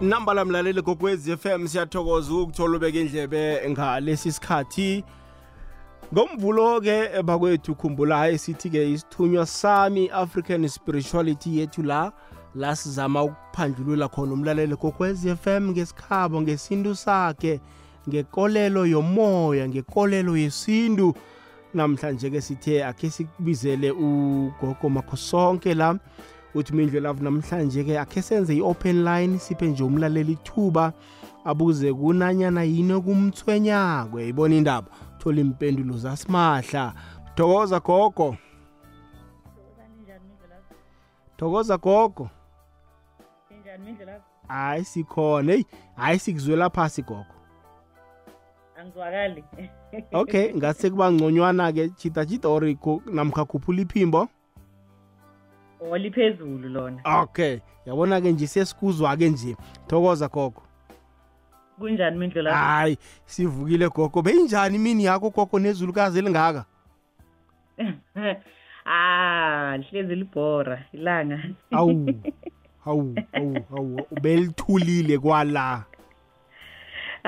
nambala mlaleli kokwezi FM siyathokoza ukuthola ubeka indlebe ngalesi sikhathi ngomvulo ke bakwethu khumbula esithi ke isithunywa sami African spirituality yethu la la sizama ukuphandlulula khona umlaleli kokwezi FM ngesikhabo ngesintu sakhe ngekolelo yomoya ngekolelo yesintu. Namhlanje ke sithe akhe sikubizele ugogo makhosonke la. Uthi mindlu love namhlanje ke akhe senze i-open line siphe nje umlaleli ithuba abuze kunanyana yini okumthwenyako. Yayibona indaba? Thola impendulo zasimahla. Thokoza gogo. Thokoza gogo. Sinjani mindlela? hayi sikhona. Heyi hayi sikuzwela phasi gogo. Angizwakali. okay ngase kuba ngconywana-ke chita chita or ku- namkha khuphula iphimbo? Oli phezulu lona. okay yabona-ke nje sesikuzwa-ke nje thokoza gogo Kunjani mindlela? hayi sivukile gogo beyinjani imini yakho gogo nezulukazi elingaka Ah, lihlezi libhora ilanga. awu hawu hawu hawu ubelithulile kwala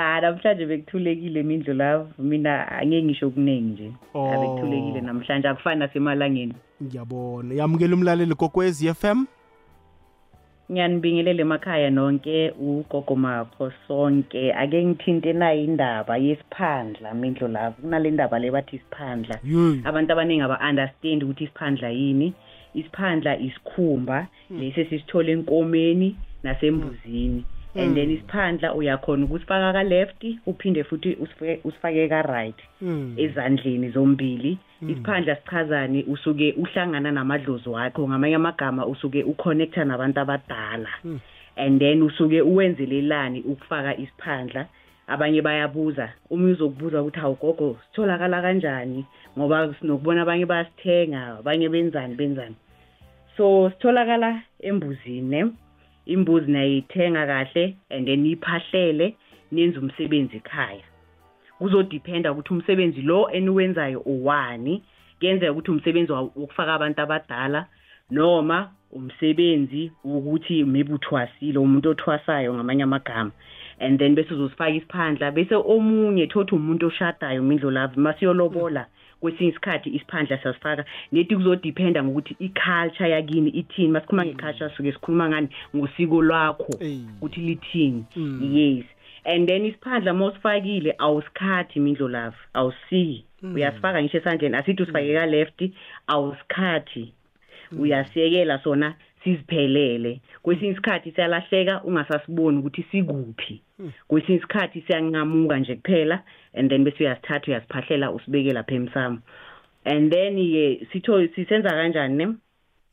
Ah, namhlanje bekuthulekile mindlu love. Mina angeke ngisho okuningi nje. Oh. Abekuthulekile namhlanje akufani nasemalangeni. ngiyabona yamukela umlaleli kokwezi FM Ngiyanibingelele emakhaya nonke ugogo makho sonke. Ake ngithinte nayo indaba yesiphandla mindlu love. Kunale ndaba le bathi isiphandla. yeyi abantu abaningi aba-understand ukuthi isiphandla yini isiphandla isikhumba lesi esisithola enkomeni nasembuzini and then isiphandla uyakhona ukusifaka ka-left uphinde futhi usifake- usifake ka-right Mm. ezandleni zombili. Isiphandla sichazani usuke uhlangana namadlozi wakho ngamanye amagama usuke uconnecta nabantu abadala. And then usuke uwenzelelani ukufaka isiphandla. Abanye bayabuza uma uzokubuza ukuthi awugogo sitholakala kanjani? Ngoba sinokubona abanye bayasithenga abanye benzani benzani. So sitholakala embuzini imbuzi nayithenga kahle and then iphahlele nenze umsebenzi ekhaya. Kuzodiphenda ukuthi umsebenzi lo eniwenzayo uwani kuyenzeka ukuthi umsebenzi wokufaka abantu abadala noma umsebenzi wokuthi maybe uthwasile umuntu othwasayo ngamanye amagama. And then bese uzosifaka isiphandla bese omunye thothi umuntu oshadayo mindlo love masiyolobola. Kwesinye isikhathi isiphandla siyasifaka. Neti kuzodiphenda ngokuthi i-culture yakini ithini? Masikhuluma nge-culture suke sikhuluma ngani? Ngosiko lwakho. Ukuthi lithini? Mm. yes. And then isiphandla mawusifakile awusikhathi mindlo love awusiki uyasifaka ngisho esandleni asithi usifake ka-left awusikhathi. Uyasiyekela sona siziphelele. Kwesinye isikhathi siyalahleka ungasasiboni ukuthi sikuphi. Kwesinye isikhathi siyanqamuka nje kuphela and then bese uyasithatha uyasiphahlela usibeke lapha emsamo. And then-ke sitho sisenza kanjani ne?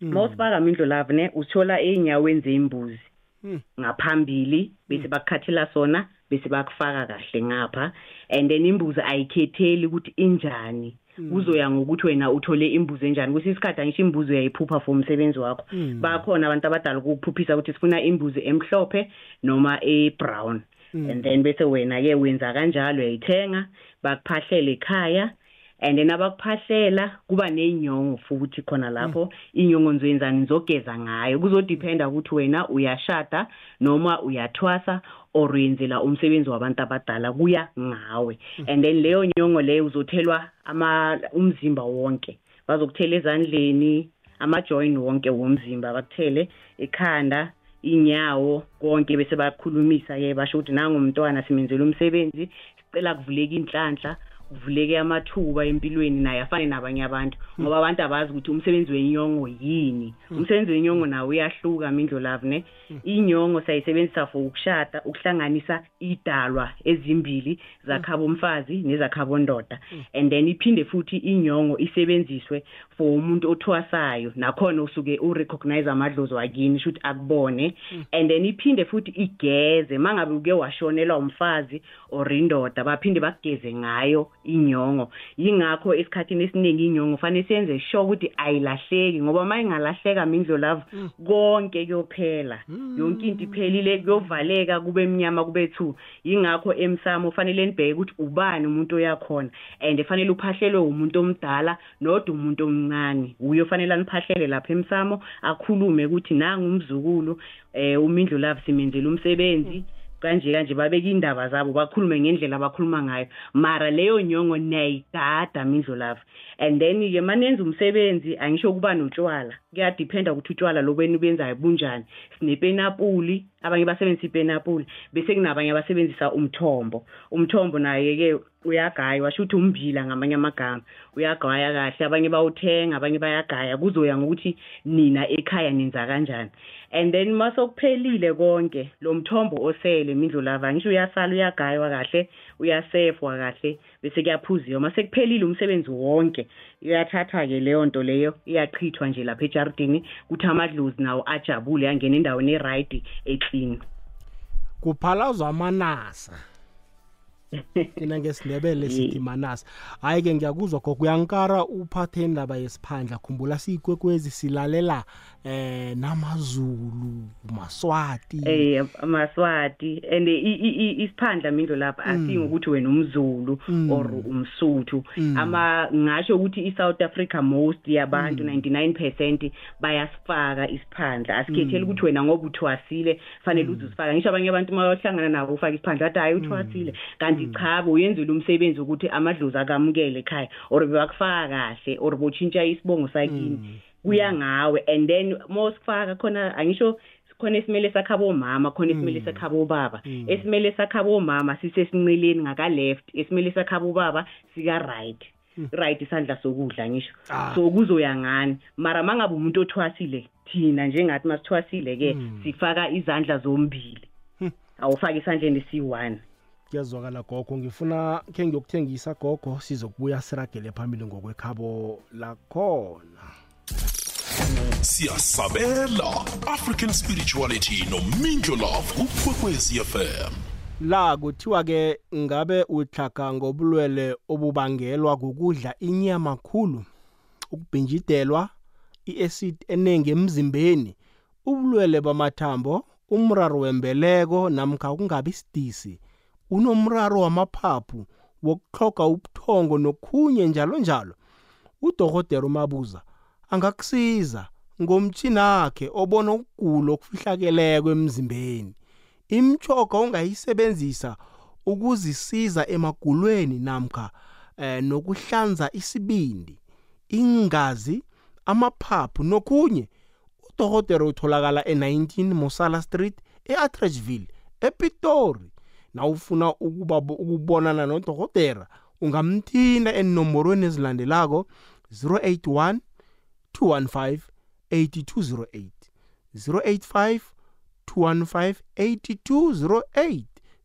Mawusifaka mindlo love ne usithola ey'nyaweni zembuzi. Mm. ngaphambili bese bakukhathela sona bese bakufaka kahle ngapha. And then imbuzi ayikhetheli ukuthi injani. Kuzoya ngokuthi wena uthole imbuzi enjani? Kwesinye isikhathi angisho imbuzi uyayiphupha for umsebenzi wakho. Mm. bakhona abantu abadala ukukuphuphisa ukuthi sifuna imbuzi emhlophe noma e-brown. And then bese wena-ke wenza kanjalo uyayithenga bakuphahlele ekhaya. And then abakuphahlela kuba nenyongo futhi khona lapho. Inyongo nizoyenzani nizogeza ngayo. Kuzodiphenda ukuthi wena uyashada noma uyathwasa or uyenzela umsebenzi wabantu abadala kuya ngawe. And then leyo nyongo leyo uzothelwa ama umzimba wonke. Bazokuthela ezandleni amajoin wonke womzimba bakuthele ekhanda inyawo konke bese bakhulumisa ke basho ukuthi nangumntwana simenzela umsebenzi sicela kuvuleka inhlanhla kuvuleke amathuba empilweni naye afane nabanye abantu ngoba abantu abazi ukuthi umsebenzi wenyongo yini. Umsebenzi wenyongo nawo uyahluka mindlo love ne? Inyongo sayisebenzisa for ukushada ukuhlanganisa idalwa ezimbili zakhabo umfazi nezakhabo ndoda and then iphinde futhi inyongo isebenziswe for umuntu othwasayo nakhona usuke urecognize amadlozi wakini shuthi akubone. And then iphinde futhi igeze mangabe uke washonelwa umfazi or indoda baphinde bakugeze ngayo inyongo. Yingakho esikhathini esiningi inyongo fanele siyenze sure ukuthi ayilahleki ngoba uma ingalahleka mindlo love konke kuyophela. Yonke into iphelile kuyovaleka kube emnyama kube two. Yingakho emsamo fanele nibheke ukuthi ubani umuntu oyakhona and fanele uphahlelwe umuntu omdala nodwa umuntu omncane. Uyo fanele aniphahlele lapha emsamo akhulume ukuthi nanga umzukulu eh umindlu love simenzele umsebenzi. Kanje kanje babeka indaba zabo bakhulume ngendlela abakhuluma ngayo. Mara leyo nyongo niyayigada mindlu love. And then ke manenza umsebenzi angisho kuba notshwala. Kuyadiphenda ukuthi utshwala lobeni benzayo bunjani. Sinepenapuli abanye basebenzisa ipenapuli bese kunabanye abasebenzisa umthombo. Umthombo naye ke uyagaywa washo ukuthi umbila ngamanye amagama. Uyagaya kahle abanye bawuthenga abanye bayagaya. Kuzoya ngokuthi nina ekhaya nenza kanjani. And then masokuphelile konke lo mthombo osele mindlu lava ngisho uyasala uyagaywa kahle. Uyasefwa kahle bese kuyaphuziwa. Mase kuphelile umsebenzi wonke. Iyathathwa ke leyo nto leyo iyachithwa nje lapha ejardini kuthi amadlozi nawo ajabule angena endaweni e-right eclean. Kuphalazwa amanasa. Thina ngesindebele sithi manasa. Hayi ke ngiyakuzwa gogo uyankara uphathe indaba yesiphandla. Khumbula siyikwekwezi silalela eh namazulu maswati eh amaswati and i- i- i- isiphandla mindlo lapha asingo ukuthi wena umzulu or umsuthu ama ngasho ukuthi iSouth Africa most yabantu 99% bayasifaka isiphandla. Asikhetheli ukuthi wena ngoba uthwasile fanele uzusifaka ngisho abanye abantu mayohlangana nabo ufaka isiphandla athi hayi uthwasile. Kanti cha uyenzela umsebenzi ukuthi amadlozi akamukele ekhaya or bebakufaka kahle or botshintsha isibongo sakini. Kuya ngawe. And then mosifaka khona angisho khona esimele sakhabo mama khona esimele sakhabo baba esimele sakhabo mama sisesinqileni ngaka left esimele sakhabo baba sika right right isandla sokudla ngisho Ah. so kuzoya ngani? Mara mangabe umuntu othwasile thina njengathi masithwasile ke sifaka izandla zombili. Awufaka isandleni esi1 kuyazwakala gogo. Ngifuna khe ngiyokuthengisa gogo sizokubuya siragele phambili ngokwekhabo lakhona. Siyasabela african spirituality nomindlo love kukwekwezi fm la kuthiwa ke ngabe uhlaga ngobulwele obubangelwa kukudla inyama khulu ukubhinjidelwa iacid eningi emzimbeni ubulwele bamathambo umraro wembeleko namkha ukungabi sidisi unomraro wamaphaphu wokuhloga ubuthongo nokhunye njalo njalo udokotela umabuza angakusiza ngomtshini wakhe obona ukugula okufihlakeleko emzimbeni. Imchoga ongayisebenzisa ukuzisiza emagulweni namkha eh, nokuhlanza isibindi ingazi amaphaphu nokunye udokotela utholakala e19 Mosala Street eAtteridgeville ePitori. Nawufuna ukuba ukubonana nodokotela ungamthinta enomborweni ezilandelako 081 215 8208 085 215 8208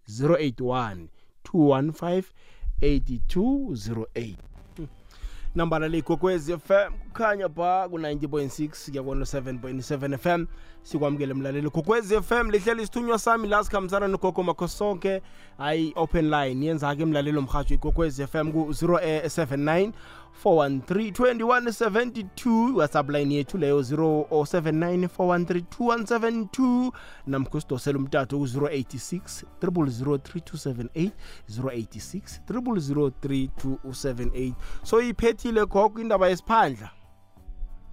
081 215 8208 nambala fm kukhanya pha ku-90.6 kuyabona 7.7 fm sikwamukele mlaleli kokwezi fm lihleli isithunywa sami la sikhambisana nogogo makho sonke hayi open line yenza-ke mlaleli omrhatsho ikokwezi fm ku-079 413 2172 whatsapp line yethu leyo 079 413 2172 namkhusidosela umtato ku-086 0003278 086 0003278 so iphethile gogo indaba yesiphandla.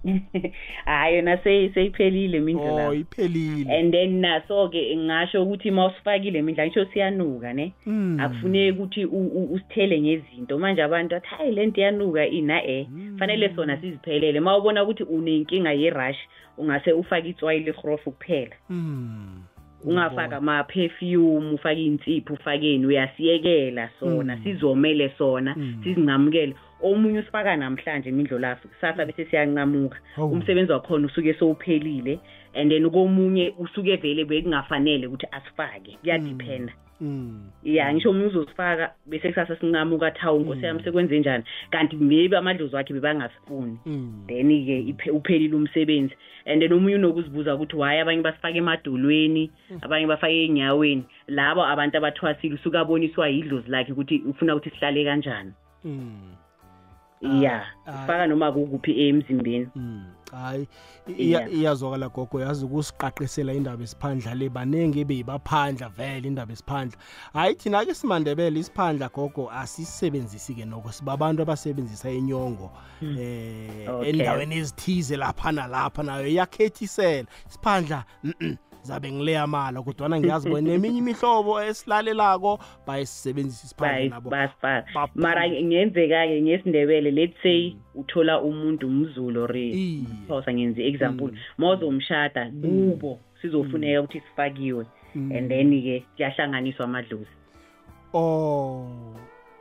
hayi yona seyi- seyiphelile mindlu oh lapho iphelile. And then naso ke ngasho ukuthi mawusifakile mindla ngisho siyanuka ne? Mm. akufuneki ukuthi u- u- usithele ngezinto. Manje abantu athi hayi lento iyanuka ina eh fanele sona siziphelele. Mawubona ukuthi unenkinga ye-rush ungase ufake itswayi lehrofu kuphela. Mm. ungafaka ama-perfume ufake insipho ufakeni uyasiyekela sona Mm. sizomele sona Mm. Omunye usifaka namhlanje imindlo lapho kusasa bese siyanqamuka umsebenzi wakhona usuke sowuphelile and then komunye usuke vele bekungafanele ukuthi asifake kuyadiphenda Mm. ya ngisho omunye uzosifaka bese kusasa sinqamuka thawu nkosi yami sekwenze njani? Kanti maybe amadlozi wakhe bebangasifuni Mm. then-ke uphelile umsebenzi. And then omunye unokuzibuza ukuthi why abanye basifake emadolweni? Abanye bafake ey'nyaweni? Labo abantu abathwasile usuke aboniswa yidlozi lakhe ukuthi ufuna ukuthi sihlale kanjani. Mm. Ya ah. sifaka noma kukuphi emzimbeni Mm. Hayi iya- Yeah. iyazwakala gogo yazi ukusiqaqisela indaba esiphandla le baningi ebeyibaphandla vele indaba esiphandla hayi thina ke simandebele isiphandla gogo asisebenzisi ke noko sibabantu abasebenzisa inyongo eh Okay. endaweni ezithize lapha nalapha nayo iyakhethisela isiphandla mhm, zabe ngileya mala kodwa ngiyazi bona neminye imihlobo esilalelako bayisebenzisa isiphandla Bayi- nabo. basifaka Baphandla. mara ngenzeka-ke ngesindebele let's say uthola umuntu umzulu or Iye. phosa ngenza i-example ma uzomshada kubo sizofuneka ukuthi sifakiwe. And then-ke kuyahlanganiswa amadlozi. Oh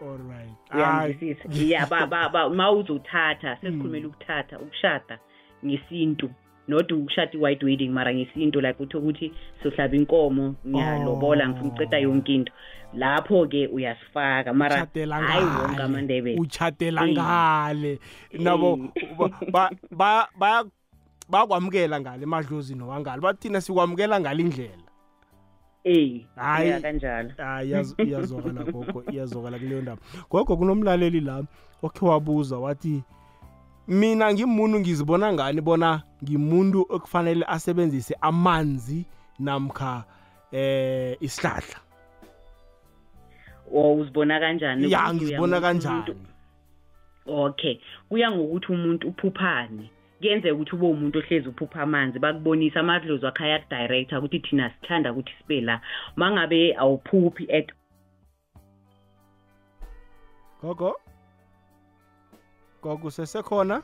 all right. Hayi. uyangizwisisa ya ba ba ba ma uzothatha sesikhulumela ukuthatha ukushada ngesintu. Not ukushada i-white wedding mara ngesintu like utho ukuthi sohlaba inkomo ngiyalobola ngifuna uceda yonke into. Lapho-ke uyasifaka mara Uchatela hayi wonke ngale amandebele. Uchatela Eh. ngale. Nabo ba- ba- ba- bakwamukela ngale emadlozini wangale bathina sikwamukela ngale indlela. Eyi Hayi. ya kanjalo. Hayi iyaz- iyazwakala gogo iyazwakala kuleyo ndaba gogo kunomlaleli la okhe wabuza wathi mina ngimuntu ngizibona ngani bona ngimuntu okufanele asebenzise amanzi namkha eh isihlahla? Or uzibona kanjani ya Ukuthi ngizibona uya ngokuthi kanjani. Umuntu- okay kuya ngokuthi umuntu uphuphani? Kuyenzeka ukuthi ube umuntu ohlezi uphupha amanzi bakubonisa amadlozi wakhe ayakudirector ukuthi thina sithanda ukuthi sibe la. Uma ngabe awuphuphi at gogo? Gogo sesekhona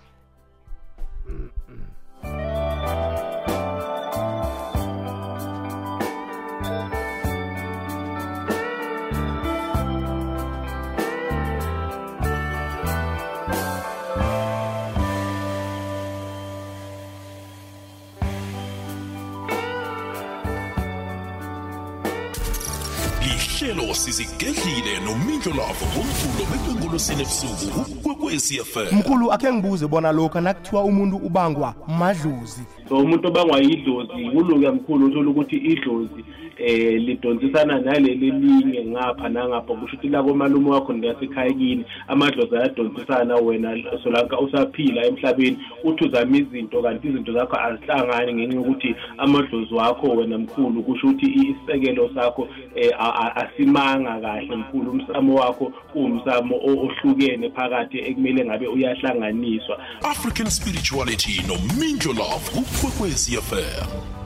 lihlelo sizigedlile nomindlo lavo ngomvulo bekwengolosini ebusuku ukwekwezi fm mkhulu akhe ngibuze bona lokho nakuthiwa umuntu ubangwa madlozi so umuntu obangwa yidlozi kuluke mkhulu uthola ukuthi idlozi eh lidonsisana naleli linye ngapha nangapha kusho ukuthi la komalume wakho ngasekhaya kini amadlozi ayadonsisana wena solanka usaphila emhlabeni uthi uzama izinto kanti izinto zakho azihlangani ngenxa yokuthi amadlozi wakho wena mkhulu kusho ukuthi isekelo sakho eh, a- a- asimanga kahle mkhulu umsamo wakho kuwumsamo o- ohlukene phakathi ekumele ngabe uyahlanganiswa. African spirituality nomindlo love ukwekwezi fm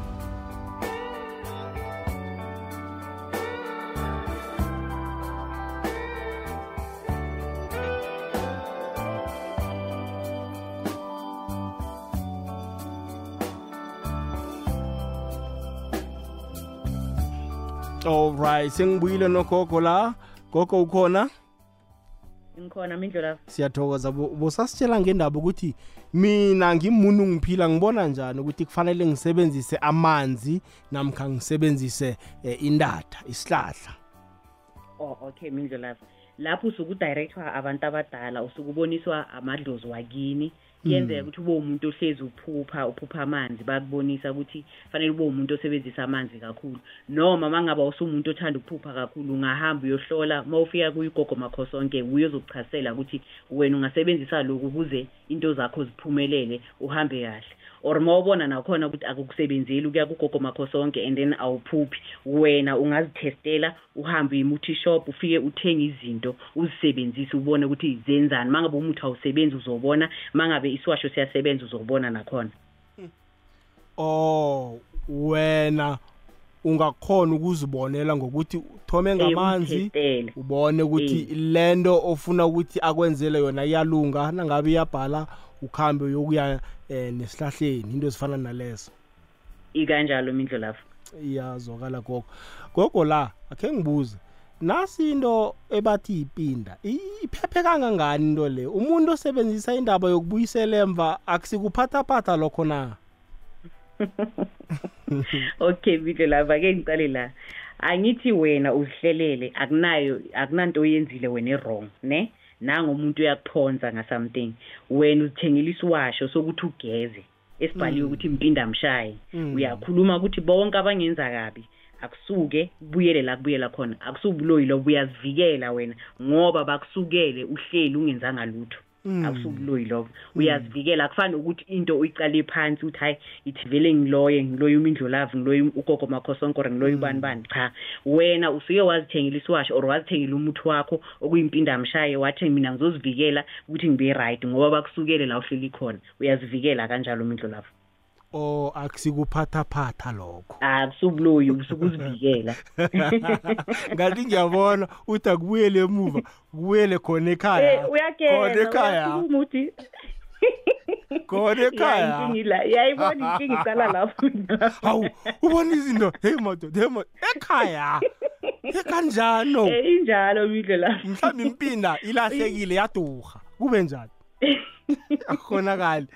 alright sengibuyile nogogo la. Gogo ukhona? Ngikhona mindlo lapho siyathokoza. Bo- bosasitshela ngendaba ukuthi mina ngimuntu ngiphila ngibona njani ukuthi kufanele ngisebenzise amanzi namkha ngisebenzise eh, indatha isihlahla? Oh okay mindlo lapho lapho usuke udirectwa abantu abadala usuke uboniswa amadlozi wakini kuyenzeka ukuthi ube umuntu ohlezi uphupha uphupha amanzi bakubonisa ukuthi fanele ube umuntu osebenzisa amanzi kakhulu. Noma mangabe usumuntu othanda ukuphupha kakhulu ungahamba uyohlola uma ufika kuyigogo makhosonke uyozokuchasela ukuthi wena ungasebenzisa lokhu ukuze into zakho ziphumelele uhambe kahle. Or uma ubona nakhona ukuthi akukusebenzeli ukuya kugogo makhosonke and then awuphuphi. Wena ungazithestela uhambe uyimuthi shop ufike uthenge izinto uzisebenzise ubone ukuthi zenzani. Mangabe umuthi awusebenzi uzobona. Mangabe isiwasho siyasebenza uzobona nakhona. Oh wena ungakhona ukuzibonela ngokuthi uthome ngamanzi uzithestele. ubone ukuthi lento ofuna ukuthi akwenzele yona iyalunga nangabe iyabhala ukhambe uyokuya eh, nesihlahleni into ezifana nalezo. Ikanjalo mindlo lapho. Iyazwakala gogo. Gogo la akhe ngibuze nasi into ebathi ipinda I- iphephe kangangani into le? Umuntu osebenzisa indaba yokubuyisela emva akusikuphathaphatha lokho na? Okay mindlo lapho ake ngicale la. Angithi wena uzihlelele akunayo akunanto oyenzile wena e-wrong ne? Nangomuntu uyakuphonza nga-something wena uzithengela isiwasho sokuthi ugeze esibhaliwe ukuthi impinda mshaye Mm. uyakhuluma ukuthi bonke abangenza kabi akusuke kubuyele la kubuyela khona akusubuloyi lobo uyazivikela wena ngoba bakusukele uhleli ungenzanga lutho. Akusubuloyi lobo uyazivikela akufani ukuthi into uyicale phansi uthi hayi ithi vele ngiloye ngiloye umindlolavu ngiloye ugogo makhosonkore ngiloye ubani bani cha. Wena usuke wazithengela isiwasho or wazithengela umuthi wakho okuyimpindamshaye wathi mina ngizozivikela ukuthi ngibe right ngoba bakusukele la uhleli khona. Uyazivikela kanjalo umindlolavu o akusikuphathaphatha lokho? Akusubuloyi usuke uzivikela ngathi ngiyabona uthi akubuyele emuva kubuyele khona ekhaya. Eh, khona ekhaya. uyakhona umuthi khona ekhaya. yayibona inkinga icala lapho hawu ubona izinto hey madoda hey madoda ekhaya? Ekanjano Eh, injalo imidlo lapho mhlawumbe impinda ilahlekile yadurha. Kube njani akukhonakali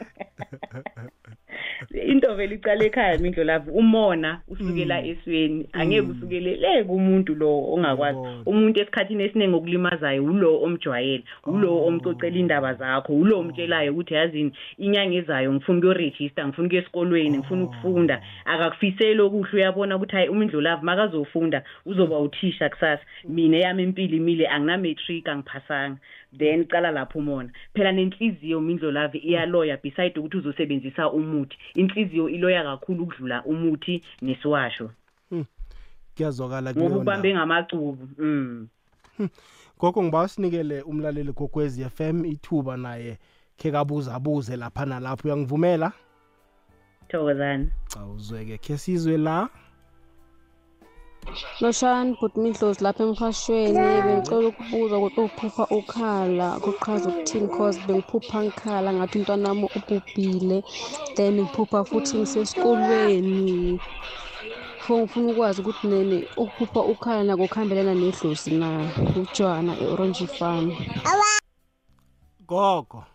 into vele icala ekhaya imidlo lapho umona usukela esweni. Angeke usukelele kumuntu lo ongakwazi. Ngiyabona. umuntu esikhathini esiningi okulimazayo ulo omjwayele ulo omcocela indaba zakho ulo omtshelayo ukuthi yazini inyanga ezayo ngifuna ukuyoregister ngifuna ukuya esikolweni ngifuna ukufunda. Akakufiseli okuhle uyabona ukuthi hayi umindlolavu makazofunda uzoba uthisha kusasa. Mina eyami impilo imile angina-matric angiphasanga. Then cala lapho umona. Phela nenhliziyo umindlolavu iyaloya beside ukuthi uzosebenzisa umuthi. Inhliziyo iloya kakhulu ukudlula umuthi nesiwasho. Kuyazwakala ngoba kuleyo ubambe ndawo. ngamacubu mm. gogo ngiba sinikele umlaleli gokwezi FM ithuba naye khe kabuza abuze lapha nalapho uyangivumela. Thokozani cha uzweke. Khe sizwe la. Loshani bhuti Midlozi lapha emhashweni bengicela ukubuza ukuthi uphupha ukhala. Kuqhaza ukuthini cause bengiphupha ngikhala ngathi umntwana wami ubhubhile. Then ngiphupha futhi ngisesikolweni. So ngifuna ukwazi ukuthi nene ukuphupha ukhala nako kuhambelana nedlozi na? Utshwana e-orange farm gogo.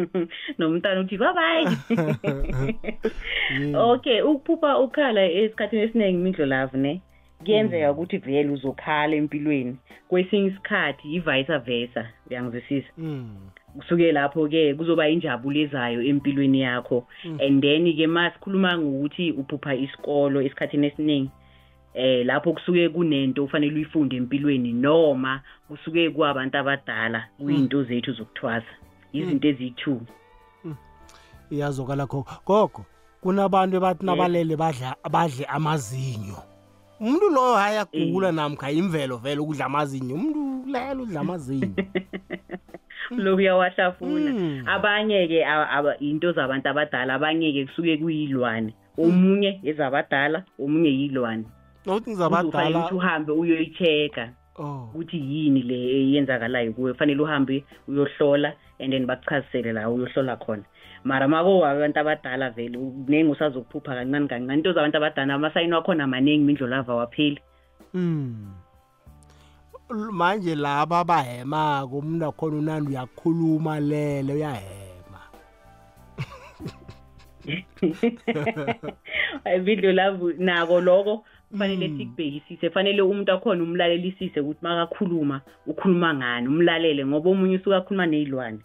Nomntana uthi bye bye okay ukuphupha ukhala esikhathini esiningi imindlolavu ne? Kuyenzeka ukuthi vele uzokhala empilweni. Kwesinye isikhathi i-vice versa uyangizwisisa? Mm. kusuke lapho-ke kuzoba injabulo ezayo empilweni yakho. And then-ke ma sikhuluma ngokuthi uphupha isikolo esikhathini esiningi eh lapho kusuke kunento ufanele uyifunde empilweni noma kusuke kuwabantu abadala kuyinto zethu zokuthwasa. Izinto eziyi-two. Iyazwakala gogo gogo kunabantu ebathi nabalele badla badle amazinyo. Umuntu loyo hayi agula namkha imvelo vele ukudla amazinyo. Umuntu ulela udla amazinyo. Lokhu uyawahlafuna. Mm. abanye-ke a- aba- into zabantu abadala abanye-ke kusuke kuyilwane. Omunye ezabadala omunye yilwane. Nokuthi uzofanele ngizabadala ukuthi uhambe uyoyi-check-a oh. ukuthi yini le eyenzakalayo kuwe. Fanele uhambe uyohlola and then bakuchazisele la uyohlola khona. Mara mako abantu abadala vele kuningi usazokuphupha kancane kancane. Into zabantu abadala amasayini wakhona maningi imindlolava wapheli Mm. Manje laba abahemako umuntu akhona unandi uyakhuluma lele uyahema imindlolavu nako loko kufanele Mm. sikubhekisise. Fanele umuntu akhona umlalelisise ukuthi makakhuluma ukhuluma ngani umlalele ngoba omunye usuke akhuluma ney'lwane.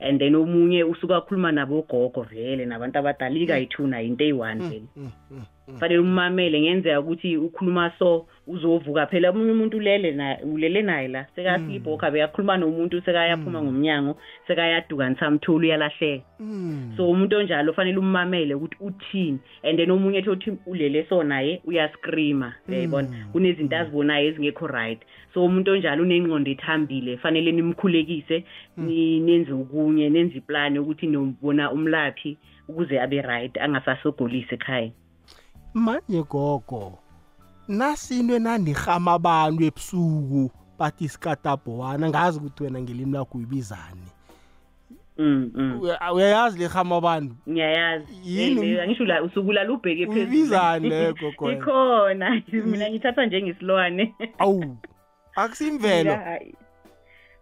And then omunye usuke akhuluma nabogogo vele nabantu abadala ikayithuna into eyi-one vele Mm, mm, mm. Fanele umamele ngenzeka ukuthi ukhuluma so uzovuka phela. Omunye umuntu ulele na ulele naye la sekasibhokha bekakhuluma nomuntu sekayaphuma ngomnyango sekayadukanisa amthuli uyalahleka. Mm. so umuntu onjalo fanele ummamele ukuthi uthini and then omunye ethi uthi ulele so naye uyascreama. Uyayibona? Mm. kunezinto azibonayo ezingekho right. So umuntu onjalo unengqondo ethambile fanele nimkhulekise ni- nenze okunye nenze iplani ukuthi nobona umlaphi ukuze abe right angasasogolisi ekhaya. Manje gogo nasinto enandirhama abantu ebusuku bathi isikatabowana ngazi ukuthi wena ngelimi lakho uyibizani. Mm mm. Uya- uyayazi lirhama abantu? Ngiyayazi. Yini? Eh, um- eh, angisho la usukulala ubheke phezulu. Uyibizani leyo gogo? ikhona. Mina ngithatha njengesilwane. Awu akusimvelo. Hayi.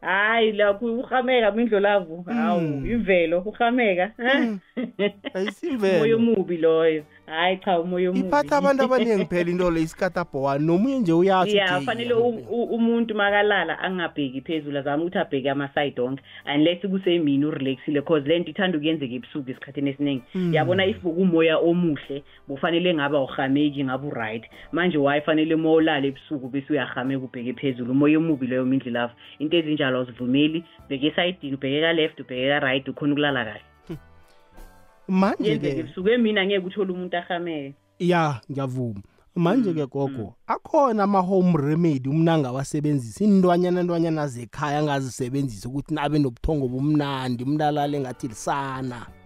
hayi lakho uhameka mindlolavu hawu Mm. imvelo uhameka Mm. moya ayisimvelo omubi loyo. Hayi cha umoya omubi. Iphatha abantu abaningi phela into le isikatabhowani nomunye nje uyatsho ya ukuthi, kufanele "Hey, u- u- umuntu makalala angabheki phezulu azame ukuthi abheke ama-side onke unless kusemini urelaxile cause le nto ithanda ukuyenzeka ebusuku esikhathini esiningi. Yabona if kumoya omuhle bufanele ngabe awuhameki ngabe uright. Manje why fanele uma ulala ebusuku bese uyahameka ubheke phezulu umoya omubi leyo mindlelafu into ezinjalo awuzivumeli bheke esayidini ubheke ka-left ubheke ka-right ukhona ukulala kahle manje yenzeke ke ebusuku emini angeke uthole umuntu ahameke ya ngiyavuma. Manje Mm, ke gogo akhona ama-home remedy umna angawasebenzisa iintwanyana ntwanyana zekhaya angazisebenzisa ukuthi nabe nobuthongo bumnandi umntalale ngathi lisana.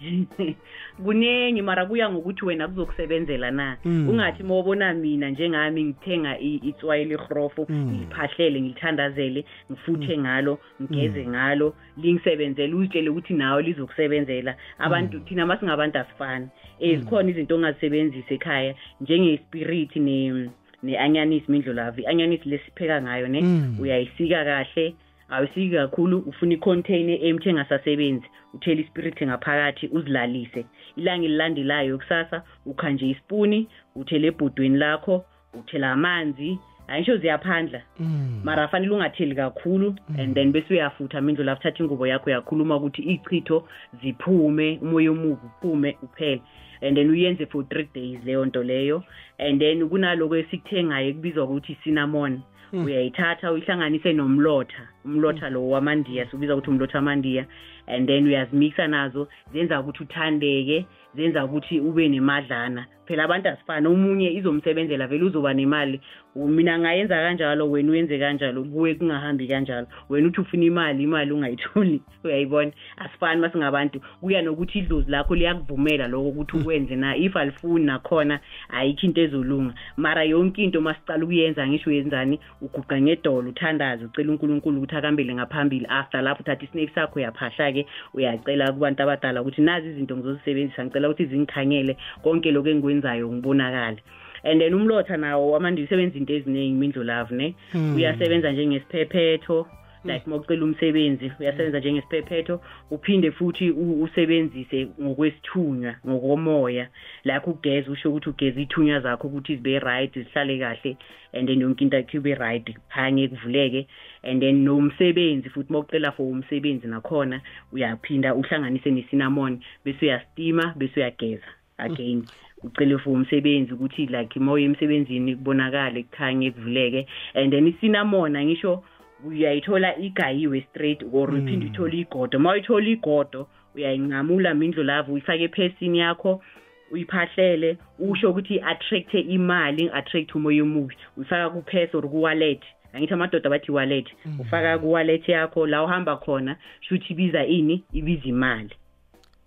kuningi mara kuya ngokuthi wena kuzokusebenzela na? Mm. ungathi mawubona mina njengami ngithenga itswayi lirhrofo Mm. ngiliphahlele ngilithandazele ngifuthe ngalo ngigeze ngalo lingisebenzele uzitshele ukuthi nawe lizokusebenzela. Abantu thina masingabantu asifani. Um zikhona izinto ongazisebenzisa ekhaya njengespiriti ne ne-anyanisi mindlolavu i-anyanisi lesipheka ngayo ne? Mm. uyayisika kahle awusiki kakhulu ufuna i-container empty engasasebenzi uthele ispirit ngaphakathi uzilalise. Ilanga elilandelayo kusasa ukha nje isipuni uthele ebhodweni lakho uthela amanzi ayisho ziyaphandla. Mm. mara fanele ungatheli kakhulu and then bese uyafutha mindlu lapho thatha ingubo yakho yakhuluma ukuthi ichitho ziphume umoya omubi uphume uphele. And then uyenze for three days leyo nto leyo. And then kunaloko esikuthengayo ekubizwa ukuthi cinnamon uyayithatha uyihlanganise nomlotha. Umlotha lo wamandiya siubiza ukuthi umlotha wamandiya. And then uyazimixa nazo zenza ukuthi uthandeke zenza ukuthi ube nemadlana phela abantu asifani. Omunye izomsebenzela vele uzoba nemali. Mina ngayenza kanjalo wena uyenze kanjalo kuwe kungahambi kanjalo. Wena uthi ufuna imali imali ungayitholi. Uyayibona? Asifani masingabantu kuya nokuthi idlozi lakho liyakuvumela lokho ukuthi ukwenze na. If alifuni nakhona ayikho into ezolunga. Mara yonke into masicala ukuyenza ngisho uyenzani? Uguqa ngedolo uthandaze ucela unkulunkulu ukuthi akambele ngaphambili. After lapho uthatha isineki sakho uyaphahla-ke uyacela kubantu abadala ukuthi nazi izinto ngizozisebenzisa ngicela ukuthi zingikhanyele konke lokhu engikwenzayo ngibonakale. And then umlotha nawo amande usebenza into eziningi mindlolavu ne? Mm. uyasebenza njengesiphephetho like uma ucela umsebenzi uyasebenza njengesiphephetho uphinde futhi usebenzise ngokwesithunywa ngokomoya. Lakho ugeza usho ukuthi ugeza ithunywa zakho ukuthi zibe right zihlale kahle and then yonke into yakho ibe right kuphanye kuvuleke and then nomsebenzi futhi uma ucela for umsebenzi nakhona uyaphinda uhlanganise nesinamon bese uyastima bese uyageza again. Ucele for umsebenzi ukuthi like uma uye emsebenzini kubonakale kukhanye kuvuleke and then isinamona ngisho uyayithola igayiwe straight or uphinde uthole igodo. Uma uyithola igodo uyayincamula mindlu lavo uyifake ephesini yakho uyiphahlele usho ukuthi i-attract-e imali attract umoya omubi. Uyifaka kuphesi or kuwallet. Angithi amadoda bathi wallet ufaka kuwallet yakho la uhamba khona shuthi ibiza ini? Ibiza imali.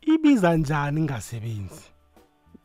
Ibiza njani ingasebenzi?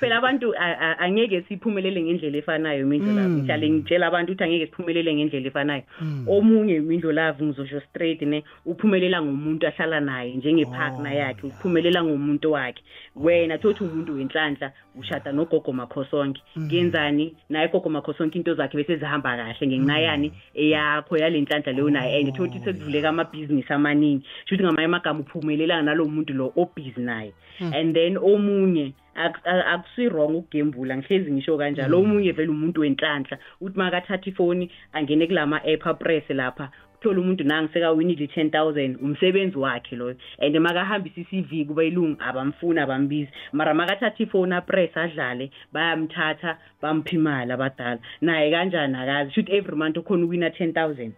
phela abantu a- a- angeke siphumelele ngendlela efanayo mindlolavu Mm. ngihlale ngitshela abantu ukuthi angeke siphumelele ngendlela efanayo. Omunye mindlolavu ngizosho straight ne uphumelela ngomuntu ahlala naye njengepartner yakhe uphumelela ngomuntu wakhe. Wena thothi umuntu wenhlanhla ushada nogogo makhosonke. Kuyenzani naye gogo makhosonke into zakhe bese zihamba kahle ngenxa yani eyakho yale nhlanhla leyo naye. And thothi sekuvuleka amabhizinisi amaningi. Shuthi ngamanye amagama uphumelelana nalo muntu lo obhizi naye. And then omunye ak- a- akusi-wrong ukugembula ngihlezi ngisho kanjalo. Omunye vele umuntu wenhlanhla uthi makathatha ifoni angene kulama-app apress lapha uthola umuntu nangi sekawinile i-ten thousand umsebenzi wakhe loyo. And makahambisa i-cv kuba ilungu abamfuni abambizi. Mara makathatha ifoni apress adlale bayamthatha bampha imali abadala. Naye kanjani akazi? Shuthi every month ukhona uwina ten thousand.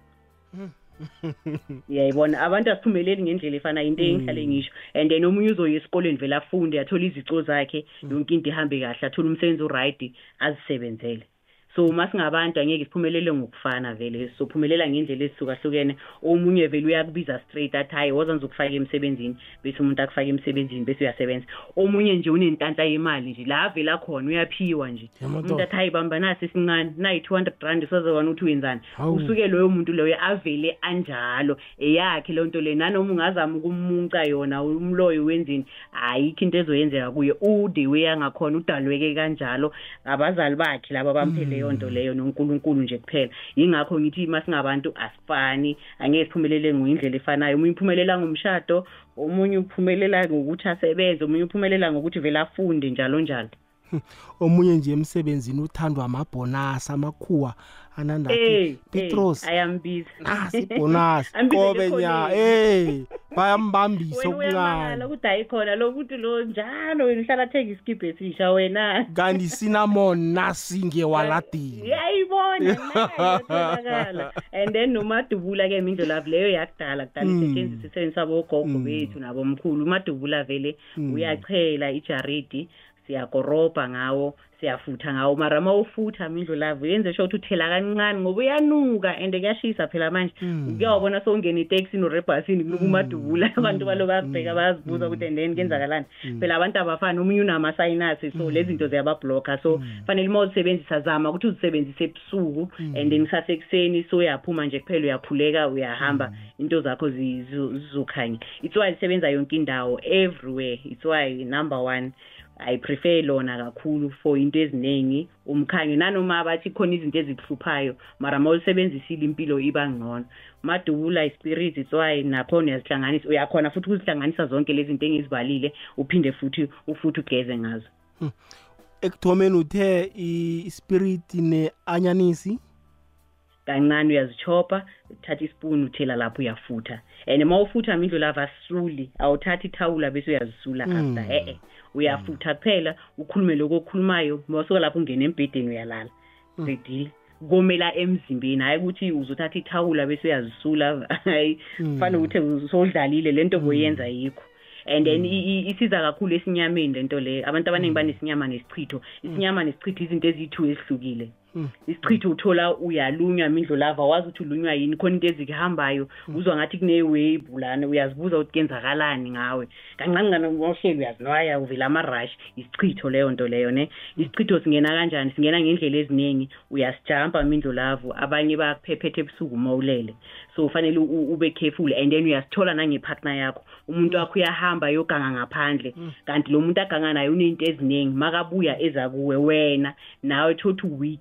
uyayibona abantu asiphumeleli ngendlela efanayo into engihlale ngisho. And then omunye uzoya esikoleni vele afunde athole izico zakhe yonke into ihambe kahle athole umsebenzi oright azisebenzele. So uma singabantu angeke siphumelele ngokufana vele. Sophumelela ngendlela ezihlukahlukene. Omunye vele uyakubiza straight athi hayi woza ngizokufaka emsebenzini. Bese umuntu akufake emsebenzini bese uyasebenza. Omunye nje unenhlanhla yemali nje la vela khona uyaphiwa nje. Yamadoda. umuntu athi hayi bamba nasi esincane nayi-two hundred rand sozobona ukuthi wenzani Hawu. usuke loyo muntu loyo avele anjalo. Eyakhe leyo nto leyo nanoma ungazama ukumunca yona umloyo wenzini ayikho into ezoyenzeka kuye. Ude way angakhona udalweke kanjalo. Abazali bakhe laba bamphe leyo leyo nto leyo noNkulunkulu nje kuphela. Yingakho ngithi masingabantu asifani. Angeke siphumelele ngindlela efanayo. Umunye uphumelela ngomshado omunye uphumelela ngokuthi asebenze omunye uphumelela ngokuthi vele afunde njalo njalo. Omunye nje emsebenzini uthandwa amabhonasi amakhuwa anandathi. Eh, petros. eh, ayambiza. Nasi ibhonasi Ambizele qobe nya ekhoneni. eh bayambambisa okuncane ukuthi ayikhona lokuthi lo njalo wena uhlala thenga isikibhe esisha wena. Kanti cinnamon nasi ngewaladini yayibona and then nomadubula ke mindlolavu leyo yakudala kudala Mm. isetshenziswa isebenzisa abogogo bethu nabomkhulu. Umadubula vele uyachela ijaridi. Siyakorobha ngawo siyafutha ngawo. Mara uma ufutha mindlolavu yenze sure ukuthi uthela kancane ngoba uyanuka and kuyashisa phela manje. Kuyawubona sowungena iteksi norebhasini kunuka umadubula abantu balo bayabheka bayazibuza ukuthi and then kenzakalani phela abantu abafani omunye unamasayinasi so lezi zinto ziyababhlokha. So fanele uma uzisebenzisa zama ukuthi uzisebenzise ebusuku and then kusasekuseni so uyaphuma nje kuphela uyakhuleka uyahamba. Into zakho zizokhanya it's why lisebenza yonke indawo everywhere. It's why number one I prefer lona kakhulu for into eziningi. Umkhanyo nanoma bathi khona izinto ezikuhluphayo mara uma ulisebenzisile impilo iba ngcono. Madubula ispirit it's why nakhona uyazihlanganisa uyakhona futhi ukuzihlanganisa zonke lezi zinto engizibalile uphinde futhi ufuthi ugeze ngazo. Ekuthomeni uthe ispirit ne-anyanisi? Kancane uyazichopha uthatha ispoon uthela lapho uyafutha. And uma ufutha mindlu lava asisuli awuthathi ithawula bese uyazisula after e-e uyafutha kuphela ukhulume lokho okukhulumayo masuka lapho ungena embhedeni uyalala. Sedile komela emzimbeni hayi ukuthi uzothatha ithawula bese uyazisula hayi kufanele ukuthi sowudlalile lento boyenza yikho. And then i- i- isiza kakhulu esinyameni lento le. Abantu abaningi banesinyama nesichitho. Isinyama nesichitho izinto eziyi-two ezihlukile. Isichitho uthola uyalunywa mindlolava wazi ukuthi ulunywa yini khona into ezikuhambayo uzwa ngathi kunewebhu lana uyazibuza ukuthi kuyenzakalani ngawe. Kancane kancane mohleli uyazinwaya uvela amarashi isichitho leyo nto leyo ne? Isichitho singena kanjani singena ngendlela eziningi uyasijampa mindlolavu abanye bakuphephethe ebusuku uma ulele. So ufanele u- u- ube careful and then uyasithola nangepartner yakho. Umuntu wakho uyahamba yoganga ngaphandle kanti lo muntu aganga naye uney'nto eziningi makabuya eza kuwe wena nawe thothi uweek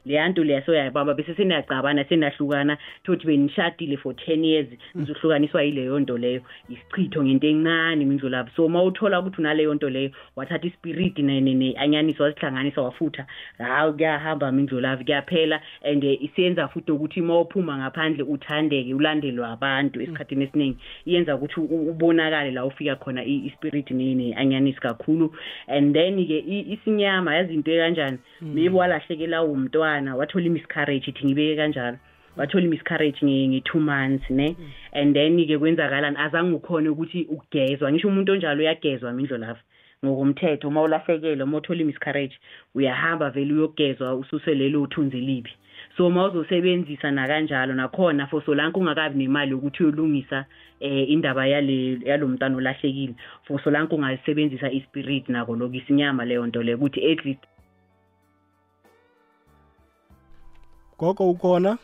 leya nto leya soyayibamba bese seniyacabana senahlukana thothi benishadile for ten years nizohlukaniswa yileyo nto leyo. Isichitho ngento encane mindlulabo so uma uthola ukuthi unaleyo nto leyo wathatha ispiriti ne-anyaniso wazihlanganisa wafutha hawu kuyahamba mindlulavo kuyaphela. And eh, isenza futhi ukuthi uma uphuma ngaphandle uthandeke ulandelwe abantu esikhathini esiningi. Iyenza ukuthi ubonakale la ufika khona ispiriti ispirit ne- ne-anyanisi kakhulu. And then-ke isinyama yazi into ekanjani? Maybe walahlekela umntwana wathola imiscarriage ithi ngibeke kanjalo. Wathola imiscarriage nge- nge-two months ne? And then-ke kwenzakalani? Azange ukhone ukuthi ukugezwa. Ngisho umuntu onjalo uyagezwa mindlo lapha. Ngokomthetho uma ulahlekelwe uma uthola imiscarriage uyahamba vele uyogezwa ususe lelo uthunzi libi so uma uzosebenzisa nakanjalo nakhona for solanke ungakabi nemali yokuthi uyolungisa eh indaba yale yalo mntwana olahlekile. For solanke ungalisebenzisa ispirit nako lokho isinyama leyo nto leyo ukuthi at least gogo ukhona?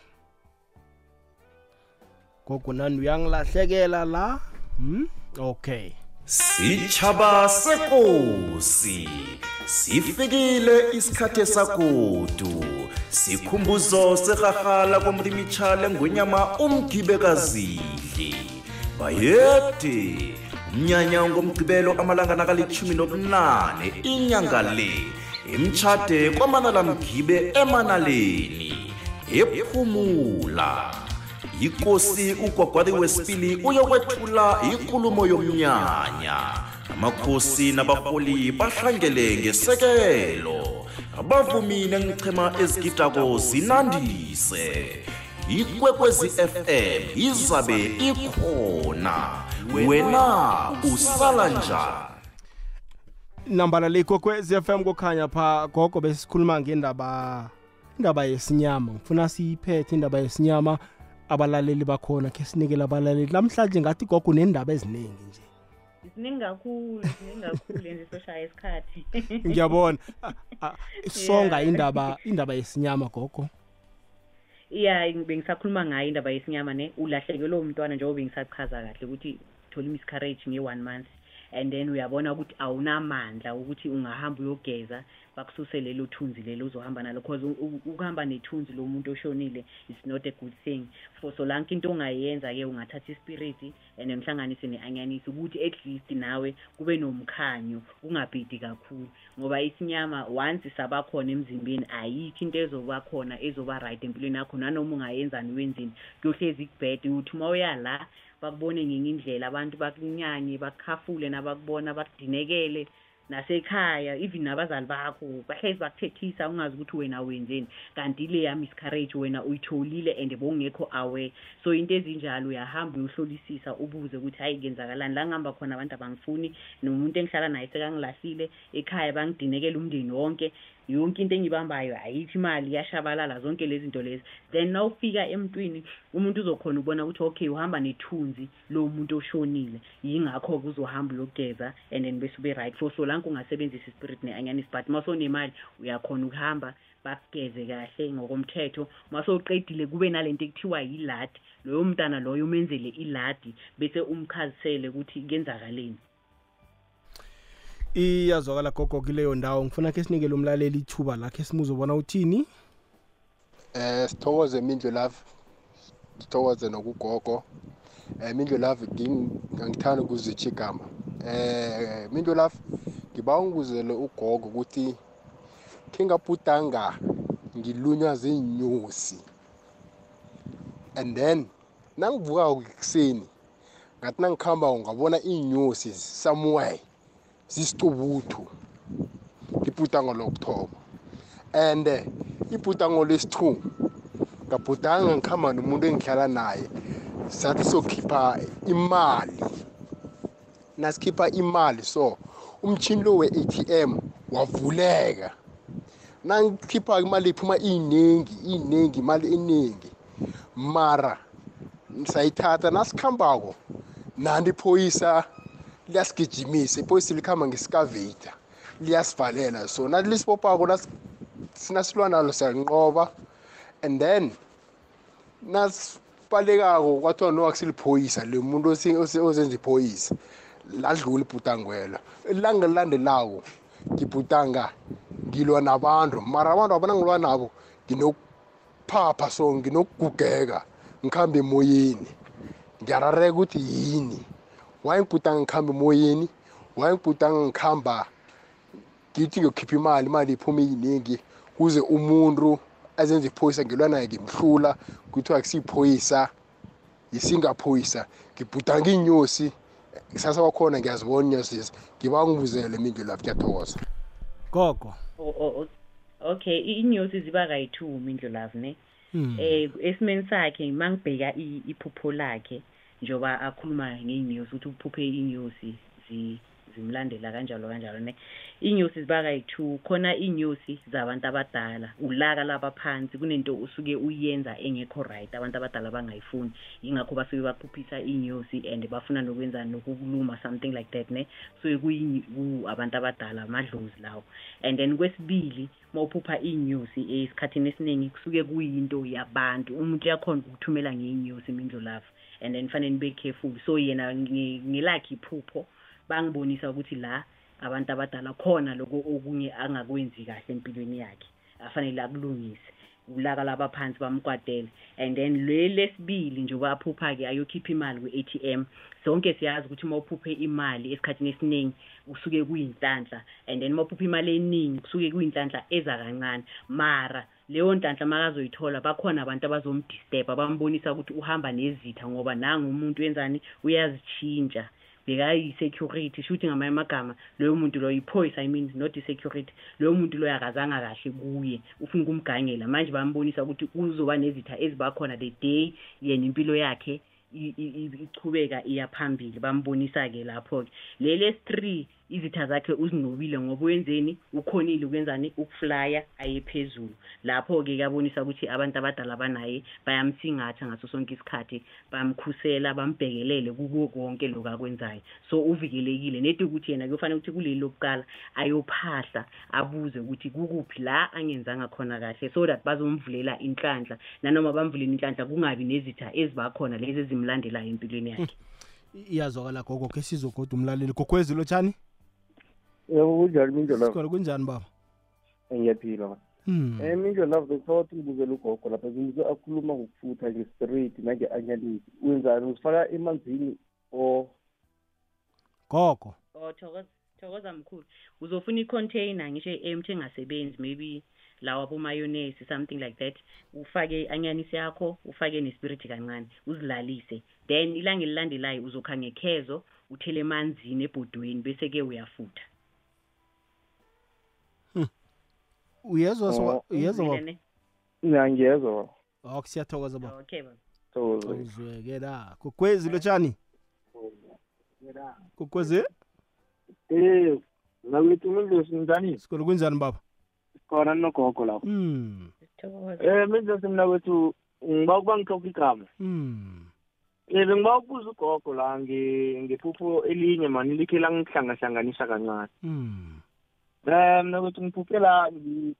Gogo nani uyangilahlekela la? Hmm? okay. Sitshaba sekosi sifikile isikhathi sakudu sikhumbuzo sehahala komrimichale ngwenyama umgibekazidli bayede. Umnyanya ngomgqibelo amalanga nakalitshumi nobunane inyanga le. Imtshade kwamanala mgibe emanaleni. Ephumula. Ikosi ugwagwari wesibili uyokwethula inkulumo yomnyanya. Amakhosi nabaholi bahlangele ngesekelo. Abavumi nengichema ezigidako zinandise. Ikwekwezi fm izabe ikhona. Wena usala njani? Nambala le ikwekwezi FM kokhanya pha gogo besikhuluma ngendaba indaba yesinyama ngifuna siyiphethe indaba yesinyama abalaleli bakhona khe sinikele abalaleli. Namhlanje ngathi gogo nendaba eziningi nje. Ziningi kakhulu ziningi kakhulu nje soshaya isikhathi. Ngiyabona. Songa indaba indaba yesinyama gogo. Iya bengisakhuluma ngayo indaba yesinyama ne ulahlekelwe umntwana njengoba bengisachaza kahle ukuthi thola imiscarriage nge-one month. And then uyabona ukuthi awunamandla ukuthi ungahamba uyogeza bakususe lelo thunzi lelo uzohamba nalo because u- u- ukuhamba nethunzi lomuntu oshonile is not a good thing. For so lanke into ongayenza ke ungathatha ispirit and ngihlanganise ne-anyanisi ukuthi at least nawe kube nomkhanyo ungabhidi kakhulu. Ngoba isinyama once sabakhona emzimbeni ayikho into ezoba khona ezoba right empilweni yakho nanoma ungayenzani wenzini kuyohlezi kubhede ukuthi uma uya la bakubone ngenye indlela abantu bakunyanye bakukhafule nabakubona bakudinekele nasekhaya even nabazali bakho. Bahlezi bakuthethisa ungazi ukuthi wena wenzeni kanti le yami miscarriage wena uyitholile and bowungekho aware. So into ezinjalo uyahamba uyohlolisisa ubuze ukuthi hayi kenzakalani la ngihamba khona abantu abangifuni nomuntu engihlala naye sekangilahlile ekhaya bangidinekela umndeni wonke. Yonke into engibambayo ayikho imali iyashabalala zonke lezi zinto lezi. Then nawufika emntwini umuntu uzokhona ukubona ukuthi okay uhamba nethunzi lo muntu oshonile. Yingakho-ke uzohamba uyogeza and then bese ube right. For so lanke ungasebenzisa ispirit ne-anyanisi but uma sonemali uyakhona ukuhamba bakugeze kahle ngokomthetho. Uma sowuqedile kube nalento ekuthiwa yiladi loyo mntana loyo umenzele iladi bese umchazisele ukuthi kenzakaleni iyazwakala gogo kileyo ndawo ngifuna ke sinikele umlaleli ithuba lakhe simuzobona uthini? Eh sithokoze mindlu love sithokoze nokugogo. Eh mindlu love ngangithanda ukuzitsha igama. Eh mindlu love ngiba unguzele ugogo ukuthi kingabhudanga ngilunywa zinyosi and then nangivuka ekuseni ngathi nangikhamba ngabona inyosi somewhere. Zisicubuthu ibhudango lokuthoma. And ibhudango lesi-two ngabhudanga ngikhamba nomuntu engihlala naye sathi sokhipha imali. Nasikhipha imali so umchini lo we-atm wavuleka. Nangikhipha imali iphuma iyiningi iyiningi imali eningi mara sayithatha nasikhambako nanti iphoyisa liyasigijimisa iphoyisa likhamba ngesikaveta liyasivalela so nathi lisibopako sinasilwa nalo siyalinqoba and then nasibalekako kwathiwa no akusiliphoyisa le muntu ozenza iphoyisa ladlula ibhutangwelo ilanga elilandelako ngibhutanga ngilwa nabantu. Mara abantu abanangilwa nabo nginokuphapha so nginokugugeka ngikhamba emoyeni. Ngiyarareka ukuthi yini. Wayengibhutanga ngikhamba emoyeni wayengibhutanga ngikhamba ngithi ngiyokhipha imali imali iphuma iyiningi kuze umuntu azenze iphoyisa ngilwa naye ngimhlula kuthiwa kusiyiphoyisa yisingaphoyisa. Ngibhudanga iy'nyosi kusasa kwakhona ngiyazibona inyosisi ngiba ngibuzele mindlu lapho kuyathokoza. Gogo. O- o- o- okay i- inyosi ziba kayi-two mindlu love ne? Hmm. eh esimeni sakhe mangibheka i- iphupho lakhe. Njoba akhuluma ngey'nyosi ukuthi uphuphe iy'nyosi zi- zimlandela kanjalo kanjalo ne? Iy'nyosi ziba kayi-two khona iy'nyosi zabantu abadala ulaka labaphansi kunento usuke uyenza engekho right abantu abadala bangayifuni. Yingakho basuke baphuphisa iy'nyosi and bafuna nokwenza nokukuluma something like that ne? Suke kuyi- ku abantu abadala amadlozi lawo. And then kwesibili mawuphupha iy'nyosi esikhathini esiningi kusuke kuyinto yabantu. Umuntu uyakhona ukukuthumela ngey'nyosi imindlu lavo and then fanele nibe careful. So yena nge- ngelakhe iphupho bangibonisa ukuthi la abantu abadala khona lokho okunye angakwenzi kahle empilweni yakhe. Afanele akulungise ulaka labaphansi bamkwatele and then le lesibili njengoba aphupha-ke ayokhipha imali kwi-a-t-m zonke siyazi ukuthi uma uphuphe imali esikhathini esiningi kusuke kuyinhlanhla and then uma uphupha imali eningi kusuke kuyinhlanhla eza kancane. Mara leyo nhlanhla makazoyithola bakhona abantu abazomdisturba bambonisa ukuthi uhamba nezitha ngoba nangu umuntu wenzani uyazitshintsha bekayi-security shuthi ngamanye amagama loyo muntu loyo iphoyisa i mean not i-security loyo muntu loyo akazanga kahle kuye. Ufuna ukumgangela. Manje bambonisa ukuthi kuzoba nezitha ezibakhona the day yena impilo yakhe ichubeka iya phambili. Bambonisa-ke lapho-ke. Leli esi-three izitha zakhe uzinqobile ngoba wenzeni ukhonile ukwenzani? Ukuflya aye phezulu. Lapho-ke kuyabonisa ukuthi abantu abadala banaye bayamsingatha ngaso sonke isikhathi bamkhusela bambhekelele kuko konke lokhu akwenzayo. So uvikelekile. Nedi ukuthi yena kuyofanele ukuthi kuleli lokuqala ayophahla abuze ukuthi kukuphi la angenzanga khona kahle so that bazomvulela inhlanhla. Nanoma bamvulele inhlanhla kungabi nezitha ezibakhona lezi ezimlandelayo empilweni yakhe. Iyazwakala gogo ke sizogoda umlaleli. Gogwezi lotshani yebo kunjani mindlela sikhona kunjani baba? Ngiyaphila man Hmm. um indlo lavo bekuthawathi ngibuzela ugogo lapha ngibuze akhuluma ngokufutha nge-straight nange-anyanisi wenzani? Uzifaka emanzini or gogo. Oh thokoza thokoza mkhulu. Uzofuna i-container ngisho empty engasebenzi maybe lawa bomayonnaise something like that. Ufake i-anyanisi yakho ufake nespiriti kancane uzilalise. Then ilanga elilandelayo uzokha ngekhezo uthele emanzini ebhodweni bese-ke uyafutha. Uyezwa so Oh, uyezwa baba? Uzwile ne? ngiyangiyezwa oh siyathokoza baba okay baba thokoza uzweke la gogwezi lotshani gogwezi eh ngakuthi mindlosi njani? Sikolo kunjani baba? Khona nogogo lapho. Hmm. Thokoza um mindlosi mina kwethu ngiba ukuba ngihlokha igama. Hmm. Um bengiba ukubuza ugogo la nge- ngephupho elinye mani likhe langihlangahlanganisa kancane. Hmm. Um mina kwethu ngiphuphe la ngi-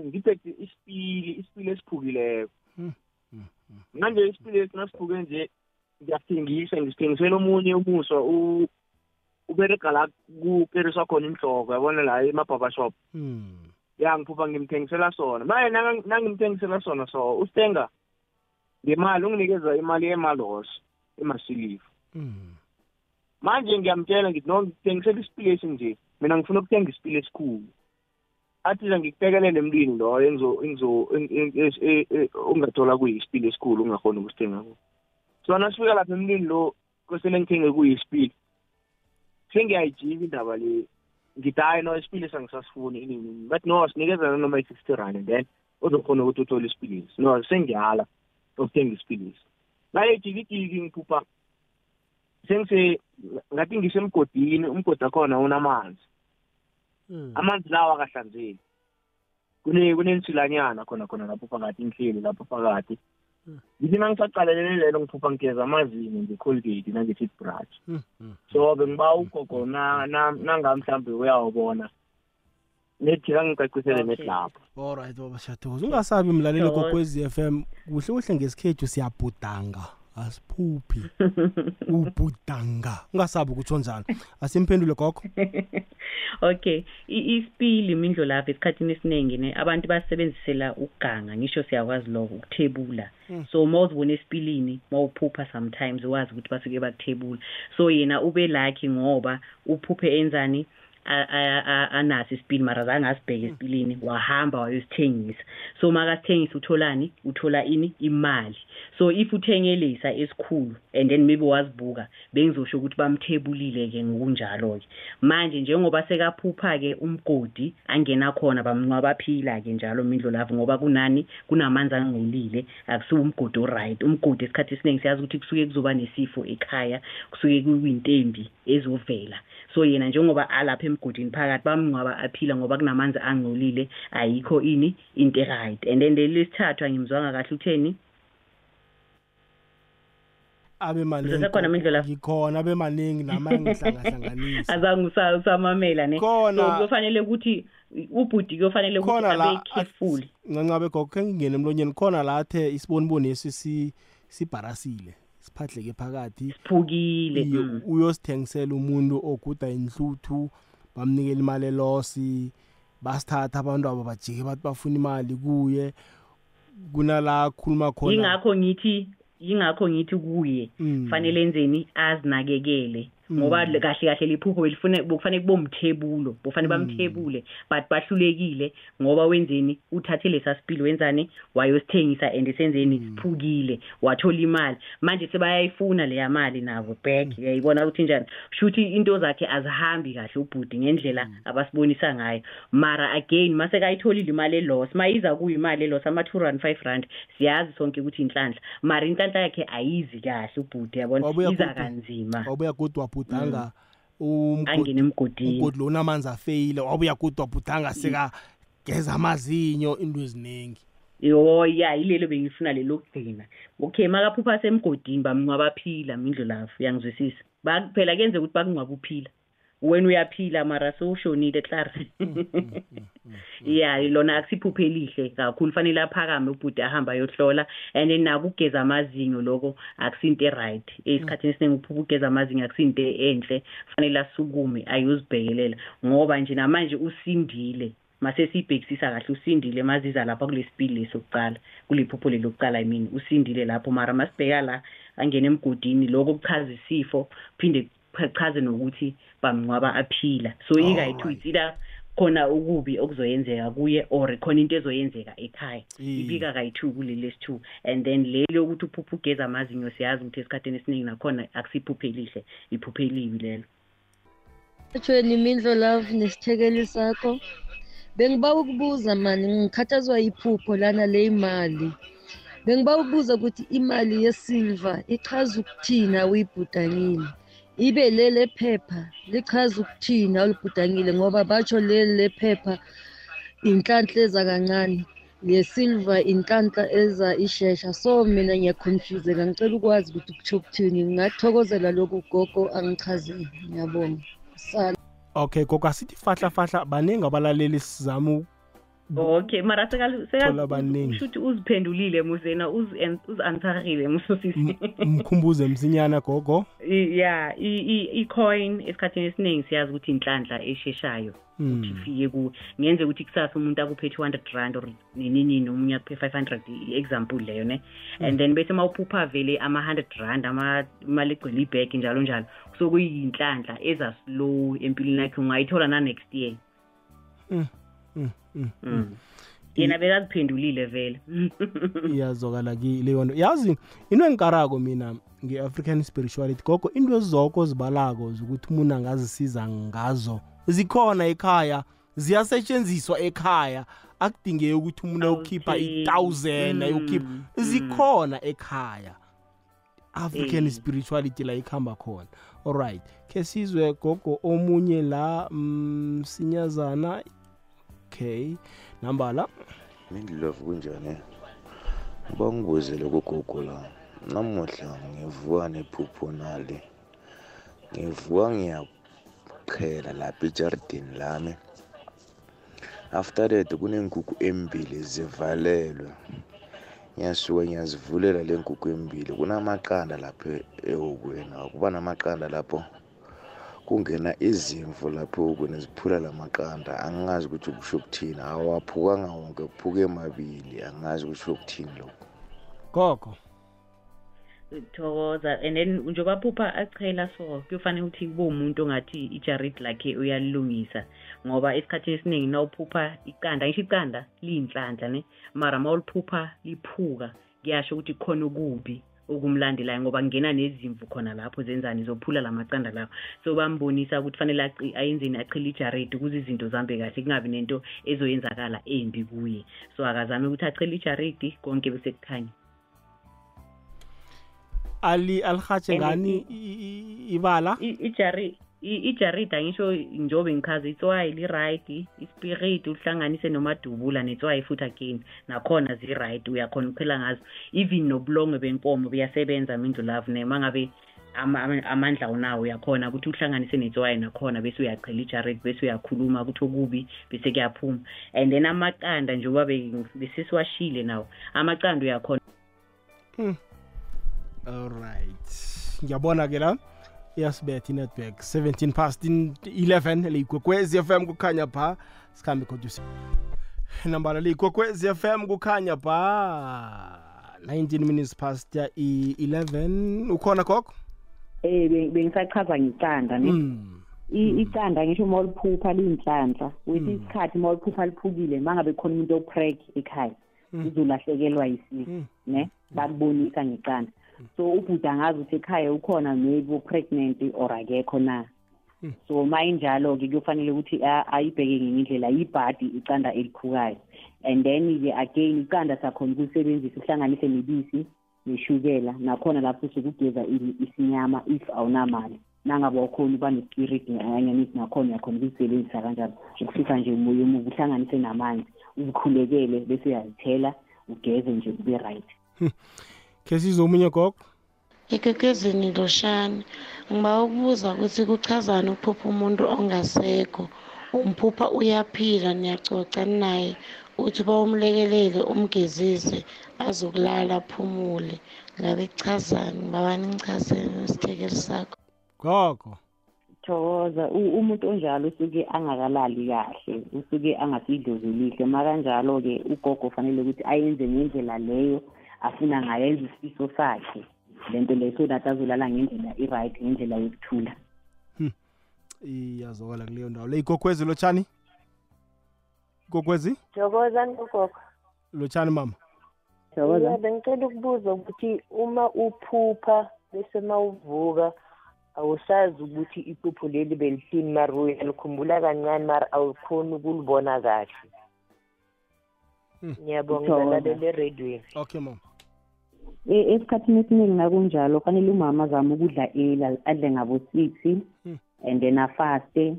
ngiphethe isipili isipili esiphukileko Hmm. Hmm. manje isipili esi nasiphuke nje ngiyasithengisa ngisithengisela omunye umuso u- uberega la kuperiswa khona inhloko yabona la emabhabashop hmm. Ya ngiphupha ngimthengisela sona nanga- nangimthengisela sona so usithenga ngemali unginikeza imali emalos emasiliva hmm. Manje ngiyamtshela ngithi no ngithengisela isipili esi nje mina ngifuna ukuthenga isipili esikhulu. Athi ngikubekelele emntwini loyo ungathola kuyisipili esikhulu ungakhona ukusithenga kuyo so nasifika lapha emntwini lo kosele ngithenge kuyisipili sengiyayijika indaba le ngithi hayi no isipili sangisasifuni inini bathi no sinikezana noma i-fifty rand and then uzokhona ukuthi uthole isipilisi no sengiyala ukuthenga isipilisi nayejikijiki ngiphupha sengise ngathi ngisemgodini umgodi akhona unamanzi. Amanzi lawa akahlanzeki. Kune kunensilanyana khona khona lapho phakathi inhleli lapho phakathi. Mm. ngithi nangisaqalelele lelo ngiphupha ngigeza amazinyo nge-colgate nange-toothbrush hmm hmm so bengiba ugogo na- na- nanga mhlawumbe uyawubona. Nethi kangicacisele Okay. nethi lapho alright baba siyathokoza. Ungasabi mlaleli Thokoza. gokwezi FM kuhle kuhle ngesikhethu siyabhudanga. Asiphuphi ubhudanga ungasabi ukutsho njalo asimphendule gogo. Okay. I- isipili mindlo lapha esikhathini esiningi ne abantu basebenzisela ukuganga. Ngisho siyakwazi lokho ukuthebula. Mm. so uma uzibona esipilini uma uphupha sometimes wazi ukuthi basuke bakuthebula so yena ube lucky ngoba uphuphe enzani? A- a- a- anaso isipili mara zange asibheke esipilini wahamba wayosithengisa. So makasithengisa utholani? Uthola ini? Imali. So if uthengelisa esikhulu and then maybe wazibuka bengizosho ukuthi bamthebulile-ke ngokunjalo-ke. Manje njengoba sekaphupha-ke umgodi angena khona bamnqwabaphila-ke njalo mindlo lavo ngoba kunani? Kunamanzi angcolile akusiwo umgodi oright. Umgodi esikhathi esiningi siyazi ukuthi kusuke kuzoba nesifo ekhaya kusuke kuyintembi ezovela. So yena njengoba alapha emgodini phakathi bamngcwaba aphila ngoba kunamanzi angcolile ayikho ini? Into right and then leli lesithathu angimzwanga kahle utheni? Abe Usesekhona mindlu lapho? ngikhona abe maningi nama ngihlangahlanganisa usamamela ne. Khona. so kuyofanele ukuthi ubhudi kuyofanele ukuthi abe careful. Ncancabe gogo khe ngingene emlonyeni khona la athe isiboniboni esi si- sibharasile siphahleke phakathi. Phukile Iye, mm. uyosithengisela umuntu oguda inhluthu bamnikela imali elosi basithatha abantu abo bajike bathi bafuna imali kuye. Kunala khuluma khona. Yingakho ngithi yingakho ngithi kuye Mm. fanele enzeni azinakekele. Ngoba kahle kahle liphupho belifune bokufanele kube umthebula bofanele Mm. bamthebule but bahlulekile ngoba wenzeni? Uthathe lesa sipili wenzani? Wayosithengisa and senzeni? Mm. siphukile wathola imali. Manje sebayayifuna leya mali nabo back. Uyayibona ukuthi njani? Shuthi into zakhe azihambi kahle ubhudi ngendlela Mm. abasibonisa ngayo. Mara again mase kayitholile imali eloss mayiza kuyimali eloss ama-two rand five rand siyazi sonke ukuthi inhlanhla. Mara inhlanhla yakhe ayizi kahle ubhudi yabona? Wabuya iza godu- kanzima. wabuya kodwa wabhudanga umgodi angene emgodini. umgodi lo unamanzi afeyile wabuya kodwa wabhudanga sekageza amazinyo into eziningi yo ya yilelo bengifuna lelo kugcina okay makaphupha semgodini bamnqwabaphila mindlo lapho uyangizwisisa. Ba- phela kuyenzeka ukuthi bakungcwaba uphila wena uyaphila mara sowushonile klar ya lona akusiphupho elihle kakhulu. Fanele aphakame ubhuti ahambe ayohlola and then naku ukugeza amazinyo loko akusinto e-right esikhathini esiningi uphupha ukugeza amazinyo akusinto enhle. Fanele asukume ayozibhekelela. Ngoba nje namanje usindile mase siyibhekisisa kahle usindile maziza lapha kulesipili lesokuqala kuliphupho leli lokuqala i mean usindile lapho. Mara masibheka la angena emgodini lokho kuchaza isifo phinde kuchaze nokuthi bamngcwaba aphila so ikayi-two it's either khona ukubi okuzoyenzeka kuye or khona into ezoyenzeka ekhaya Mm. ibika kayi-two kuleli lesi-two and then leli yokuthi uphuphe ugeza amazinyo siyazi ukuthi esikhathini esiningi nakhona akusiphuphe elihle iphuphe elibi lelo Ethweni Mindlo Love nesithekeli sakho. Bengiba ukubuza mani ngikhathazwa yiphupho lana le imali. Bengiba ukubuza ukuthi imali yesilver ichaza ukuthina uyibhudangile. Ibe lele phepha lichaza ukuthina ulibhudangile ngoba batsho leli lephepha inhlanhla eza kancane. Le silver inhlanhla eza ishesha. So mina ngiyaconfuseka ngicela ukwazi ukuthi kutsho ukuthini. Ngingathokozela lokhu gogo angichazele ngiyabonga. Sala. Okay gogo asithi fahla fahla baningi abalaleli sizama okay mara shuthi uziphendulile musena uzi-answerile musosisi mkhumbuze msinyana gogo. Ya i-coin esikhathini esiningi siyazi ukuthi inhlanhla esheshayo Hmm. ukuthi ifike ku ngenze ukuthi kusasa umuntu akuphe 200 rand or ninini nomunye akuphe 500 i-example leyo ne? And then bese mawuphupha vele ama-100 rand ama- imali egcwele ibheg njalo njalo. So kuyinhlanhla eza slow empilweni yakhe ungayithola na-next year? Mm, mm, mm, Mm. Yena bekaziphendulile vele. Iyazokala ki leyo nto. Yazi into engikarako mina nge-african spirituality gogo into ezizoko zibalako zokuthi umuntu angazisiza ngazo zikhona ekhaya ziyasetshenziswa ekhaya. Akudingeki ukuthi umuntu ayokhipha Awuthengi. i-thousand ayokhipha. Mm, zikhona ekhaya. African Eh. spirituality la ikhamba khona. Alright khe sizwe gogo omunye la mm, sinyazana okay. Nambala mindlove kunjani? Uba ngibuzele kugogo la. Namuhla ngivuka nephupho nali. Ngivuka ngiyaqhela lapha ejardini lami. After that kuneenkukhu embili zivalelwe. Ngiyasuka ngiyazivulela le nkukhu embili. Kunamaqanda lapha ehokweni kuba namaqanda lapho. Kungena izimvu lapho ehokweni ziphula la maqanda angazi ukuthi kusho ukuthini awaphukanga wonke kuphuke mabili angazi kusho ukuthini lokho gogo. Thokoza and then njengoba phupha achela so kuyofanele ukuthi kube umuntu ongathi ijarid lakhe uyalilungisa ngoba esikhathini esiningi nawuphupha iqanda ngisho iqanda liyinhlanhla ne mara mawuliphupha liphuka kuyasho ukuthi khona okubi. Okumlandelayo ngoba kungena nezimvu khona lapho zenzani zophula la macanda lawo so bambonisa ukuthi fanele ayenzeni achile ijaredi ukuze izinto zihambe kahle kungabi nento ezoyenzakala embi kuye. So akazame ukuthi achile ijaredi konke bese kukhanya. Ali alihatshe ngani? ibala I- ijari i- ijarida ngisho njengoba ngichaza itswayi li-right ispirit uhlanganise nomadubula netswayi futhi again nakhona zi-right uyakhona ukuphela ngazo. Even nobulongwe benkomo buyasebenza mindlu love nema ngabe ama- ama- amandla unawo uyakhona ukuthi uhlanganise netswayi nakhona bese uyachela ijared bese uyakhuluma ukuthi okubi bese kuyaphuma. And then amaqanda njengoba be- besesiwashile nawo amaqanda uyakhona. Alright ngiyabona ke la. Iyasibetha inetwork 17 past in 11 leyigwekwezi fm kukhanya pha. Sikhambe khodusi nambala leyigwekwezi fm kukhanya pha. 19 minutes past ya i-11 ukhona gogo? Eh bengisachaza ngicanda ne Mm. I- icanda ngisho uma uliphupha liyinhlanhla. Wethi isikhathi uma uliphupha liphukile uma ngabe khona umuntu opreg ekhaya uzolahlekelwa yisifo ne? Bakubonisa ngecanda so ubhuda ngazi ukuthi ekhaya ukhona maybe u-pregnant or akekho na. So ma injalo-ke kuyofanele ukuthi a- ayibheke ngenye indlela yibhadi icanda elikhukayo. And then-ke again icanda sakhona ukulisebenzisa uhlanganise nebisi neshukela nakhona lapho usuke ugeza i- isinyama if awunamali. Nangabe wakhona uba nespirit anyanisi nakhona uyakhona ukuzisebenzisa kanjalo. Ukususa nje umoya omubi uhlanganise namanzi uzikhulekele bese uyazithela ugeze nje kube right. Khe sizwe omunye gogo? Igegezini loshana ngiba ukubuza ukuthi kuchazani ukuphupha umuntu ongasekho. Umphupha uyaphila niyacoca naye uthi bawumlekelele umgezise azokulala aphumule. Ngabe kuchazani? Ngibaba ningichazele nesithekeli sakho. Gogo. Thokoza U- umuntu onjalo usuke angakalali kahle usuke angasidlozi lihle. Makanjalo-ke ugogo fanele ukuthi ayenze ngendlela leyo afuna ngayenza isifiso sakhe lento leyo so that azolala ngendlela i-right ngendlela yokuthula iyazwakala kuleyo ndawo le igogwezi lotshani igogwezi Thokozani gogo. lotshani mama thokoza Yeah, bengicela ukubuza ukuthi uma uphupha bese mawuvuka awusazi ukuthi iphupho leli belithini mara uyalikhumbula kancane mara awukhoni ukulibona kahle. Hmm. Ngiyabonga Thokoza. ngizalalela eradweni. okay mama E- esikhathini esiningi nakunjalo fanele umama azame ukudla early adle ngabo-six Hmm. and then afaste.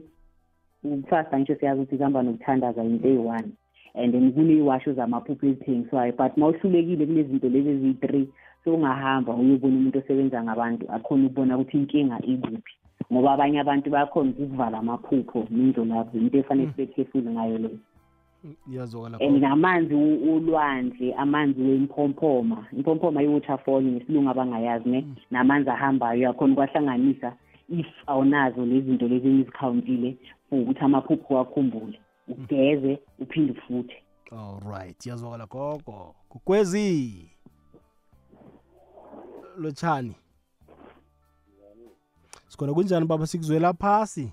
Ukufasta ngisho siyazi ukuthi kuhamba nokuthandaza into eyi-one and then kuney'washo zamaphupho ezithengiswayo but ma uhlulekile kulezi zinto lezi eziyi-three sowungahamba uyobona umuntu osebenza ngabantu akhona ukubona ukuthi inkinga ikuphi. Ngoba abanye abantu bayakhona ukukuvala amaphupho nendlolavu into efanele sibekhefule ngayo leyo. Iyazwakala and namanzi u- ulwandle amanzi wempomphoma impomphoma i-waterfall ngesilungu abangayazi ne? Namanzi ahambayo uyakhona ukwahlanganisa if awunazo lezi zinto lezi engizikhawuntile for ukuthi amaphupho wakhumbule ugeze uphinde ufuthe. Alright iyazwakala gogo. Gogwezi lotshani. Sikhona kunjani baba? Sikuzwela phasi.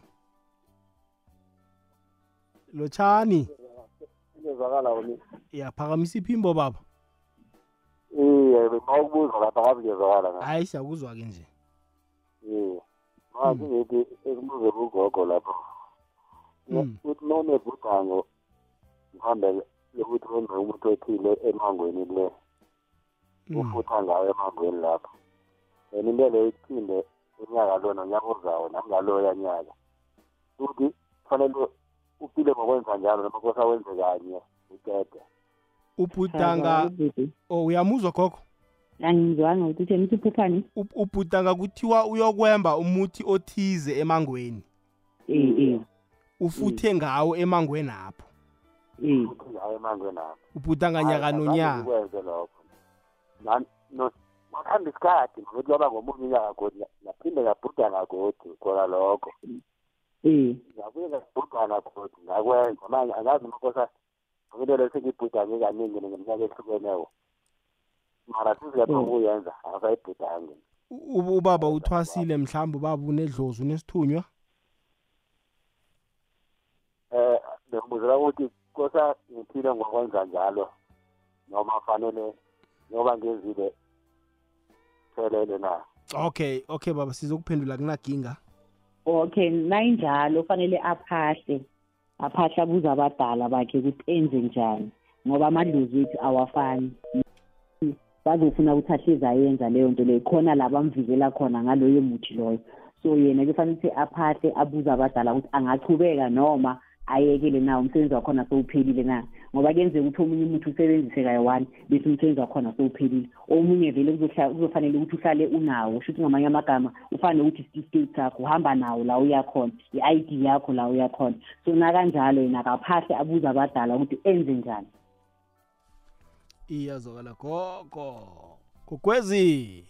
Lotshani. Ngizwakala wona. iyaphakamisa iphimbo baba Eh, bengawubuza lapha ngabe ngizwakala ngabe. hayi siyakuzwa-ke nje Eh. Manje ngithi ekubuze ugogo lapho. Mm. Uthi nonebhudango mhlambe lokuthi wenze umuntu othile emangweni le. Mm. Ufutha ngayo emangweni lapho. And into leyo iphinde unyaka lo nonyaka ozayo nangaloya nyaka. Futhi kufanele uphile ngokwenza njalo noma kosa wenze kanye uqede. ubhudanga oh uyamuzwa gogo angizwanga ukuthi utheni uthi uphuphani U- ubhudanga kuthiwa uyokwemba umuthi othize emangweni. Eh eh ufuthe ngawo emangweni apho. Eh ngayo emangweni apho. ubhudanga nyaka nonyaka. wakuhamba isikhathi ngokuthi waba ngomunye unyaka godi ngaphinde ngabhudana godi khona lokho. Eh ngabuye ngabhudana godi ngakwenza manje angazi makosa into leyo sengiyibhudane kaningi ngeminyaka ehlukeneyo. Mara siziyapha ukuyenza akasayibhudange ubaba uthwasile mhlawumbe ubaba unedlozi unesithunywa um bengibuzela ukuthi kosa ngiphile ngokwenza njalo noma fanele njengoba ngenzile phelele na? Okay okay baba sizokuphendula kunaginga. Okay nayinjalo fanele aphahle aphahle abuze abadala bakhe ukuthi enze njani ngoba amadlozi wethu awafani. Bazofuna ukuthi ahlezi ayenza leyo nto leyo khona la bamvikela khona ngaloyo muthi loyo. So yena kufanele ukuthi aphahle abuze abadala ukuthi angachubeka noma ayekele na umsebenzi wakhona sowuphelile na. Ngoba kuyenzeka ukuthi omunye umuntu usebenzise kayi-one bese umsebenzi wakhona sowuphelile omunye vele kuzohla- kuzofanele ukuthi uhlale unawo shuthi ngamanye amagama ufane ukuthi isitifiketi sakho uhamba nawo la uyakhona i-i d yakho la uyakhona so nakanjalo yena akaphahle abuze abadala ukuthi enze njani. Iyazwakala gogo. Gogwezi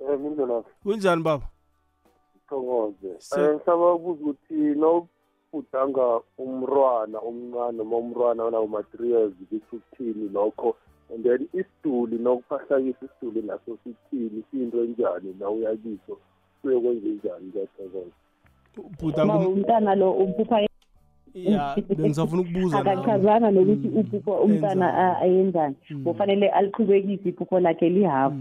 um mindlela kunjani baba? Thokoze Se- um ngisaba ukubuza ukuthi nobhudanga umntwana omncane noma umntwana nawo-three years kusho ukuthini lokho. And then isiduli nokuphahlakisa isiduli naso sithini siyinto enjani na uyakiso uyokwenza njani ngiyathokoza ubhudanga Ma umntana lo umphupha ya bengisafuna ukubuza nawe. akachazanga nokuthi uphupho umntana a- ayenzani. Kufanele aliqhubekise iphupho lakhe lihafu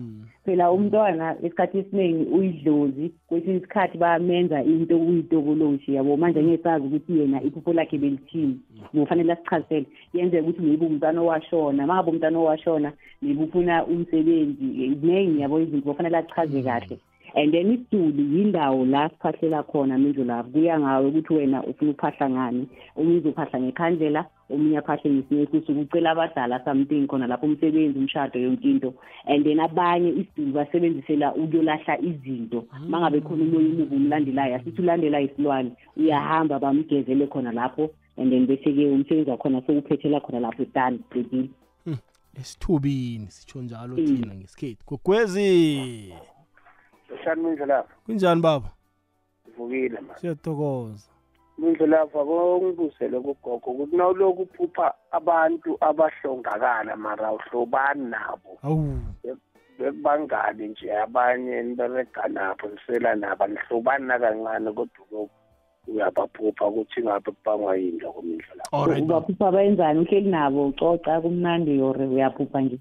phela umntwana esikhathi esiningi uyidlozi kwesinye isikhathi bayamenza into uyitokoloshi yabo. Manje angeke sazi ukuthi yena iphupho lakhe belithini. Kufanele asichazisele yenzeka ukuthi maybe umntwana owashona. Mangabe umntwana owashona maybe ufuna umsebenzi. Ziningi yabo izinto kufanele achaze kahle. And then isiduli yindawo la siphahlela khona mindlulavu kuya ngawe ukuthi wena ufuna ukuphahla ngani. Omunye uzophahla ngekhandlela omunye aphahle ngesinye isuku ucela abadala something khona lapho umsebenzi umshado yonke into. And then abanye isiduli basebenzisela ukuyolahla izinto. Uma ngabe khona umoya umubi umlandelayo asithi ulandela isilwane uyahamba bamgezele khona lapho. And then bese-ke umsebenzi wakhona sewuphethela khona lapho done qedile esithubini sitsho njalo thina ngesikhethu. Gogwezi! Shani mindlela kunjani baba? Vukile manje siyathokoza. Mindlelava kongibuzele kugogo ukuthi nawulokhu uphupha abantu abahlongakala mara uhlobani nabo. Awu. Bekubangani nje abanye niberega nabo nisela nabo anihlobani nakancane kodwa lokhu uyabaphupha ukuthi ngabe kubangwa yini lokho mindlela ubaphupha bayenzani uhleli nabo ucoca kumnandi yore uyaphupha nje.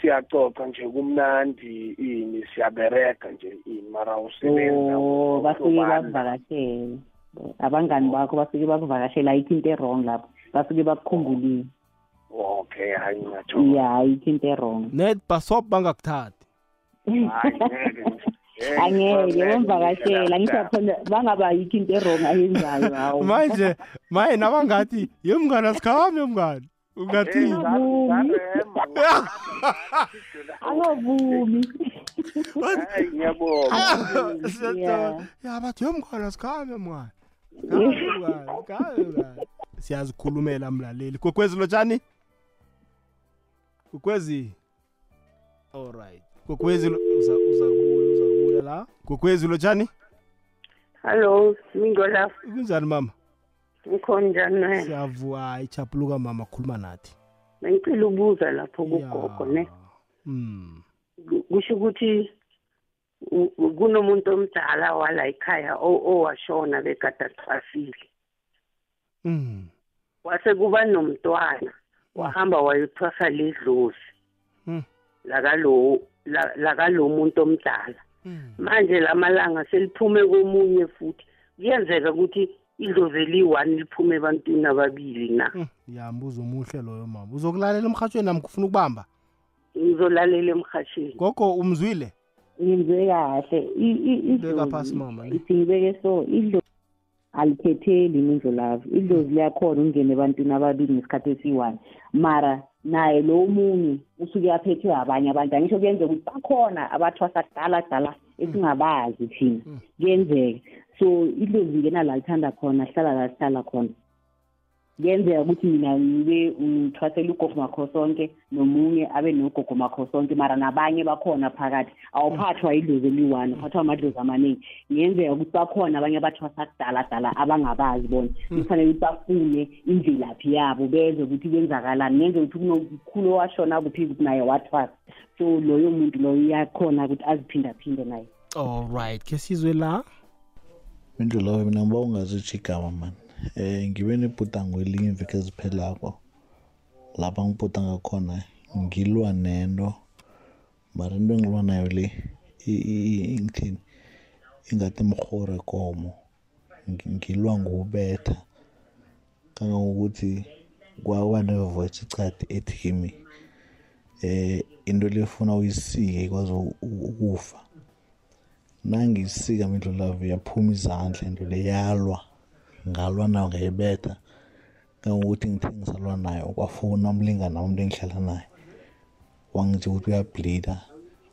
Siyacoca nje kumnandi ini siyabereka nje ini mara usebenza Oh, basuke bakuvakashele abangani bakho basuke bakuvakashela ayikho into errong lapho. Basuke bakukhumbulile. Okay hayi ngingatsho ya ayikho into errong net basop bangakuthathi. Angeke bamvakashela ngisho khona bangaba ayikho into errong ayenzayo hawu manje maye nabangathi ye mngani asikhambe mngani ungathini angavumi hayi ngiyabonga. Siyathola. ya bathi ye mngani asikhambe mngani. Sikhambe, mngani, sikhambe, mngani. siyazikhulumela mlaleli. Kokwezi lotshani? Kokwezi alright kokwezi lo- uza uza kubuya uza kubuya la? Kokwezi lotshani? Hello, Mingola. kunjani mama? Ngikhona njani wena? siyavuka ichapuluka mama khuluma nathi Bengicela ubuza lapho kugogo ne. mm Ku- Kusho ukuthi kunomuntu omdala wala ekhaya owashona bekade athwasile. mm Wase kuba nomntwana wahamba wayothwasa ledlozi Mm. lakalo la- lakalo muntu omdala. Manje lamalanga seliphume komunye futhi. Kuyenzeka ukuthi idlozi eli-one liphume ebantwini ababili na. ya mbuzo omuhle loyo mama. Uzokulalela emhathweni nami kufuna ukubamba? Ngizolalela emhashini gogo umzwile? Ngimzwe kahle. I- i- Beka phasi idlozi mama, ne? ithi ngibeke so idlozi alikhetheli mindlo lavo idlozi liyakhona ukungena ebantwini ababili ngesikhathi esiyi-one mara naye lo munye usuke aphethwe abanye abantu. Angisho kuyenzeka ukuthi bakhona abathwasa kudala kudala. Esingabazi thina. Kuyenzeka. So idlozi ngena la lithanda khona hlala la lihlala khona. Kuyenzeka ukuthi mina ngibe ngithwasela ugogo makhosonke nomunye abe nogogo makhosonke mara nabanye bakhona phakathi. Awuphathwa idlozi eliyi-one uphathwa amadlozi amaningi. Kungenzeka ukuthi bakhona abanye abathwasa kudala dala abangabazi bona. Kufanele ukuthi bafune imvelaphi yabo bezwe ukuthi kwenzakalani. Ngenzeka ukuthi kunokhulu owashona kuphi ukuthi naye wathwasa. So loyo muntu loyo uyakhona ukuthi aziphindaphinde naye. Alright ke sizwe la? Mindlulawe mina ngiba ungazitsho igama mani um ngibe nebhudango elinye iveki eziphelako lapha ngibhudanga khona ngilwa nento mara into engilwa nayo le i- i- i- ngithini ingathi mrhore komo Ngi- ngilwa ngokubetha kangangokuthi kwaba nevoice icadi ethi kimi eh into lefuna uyisike ikwazi u- u- ukufa. Nangisika mindlulavu yaphuma izandla into le yalwa. Ngalwa nayo ngayibetha kangokuthi ngithe ngisalwa nayo kwafona umlingana umuntu engihlala naye. Wangitshela ukuthi uyableeda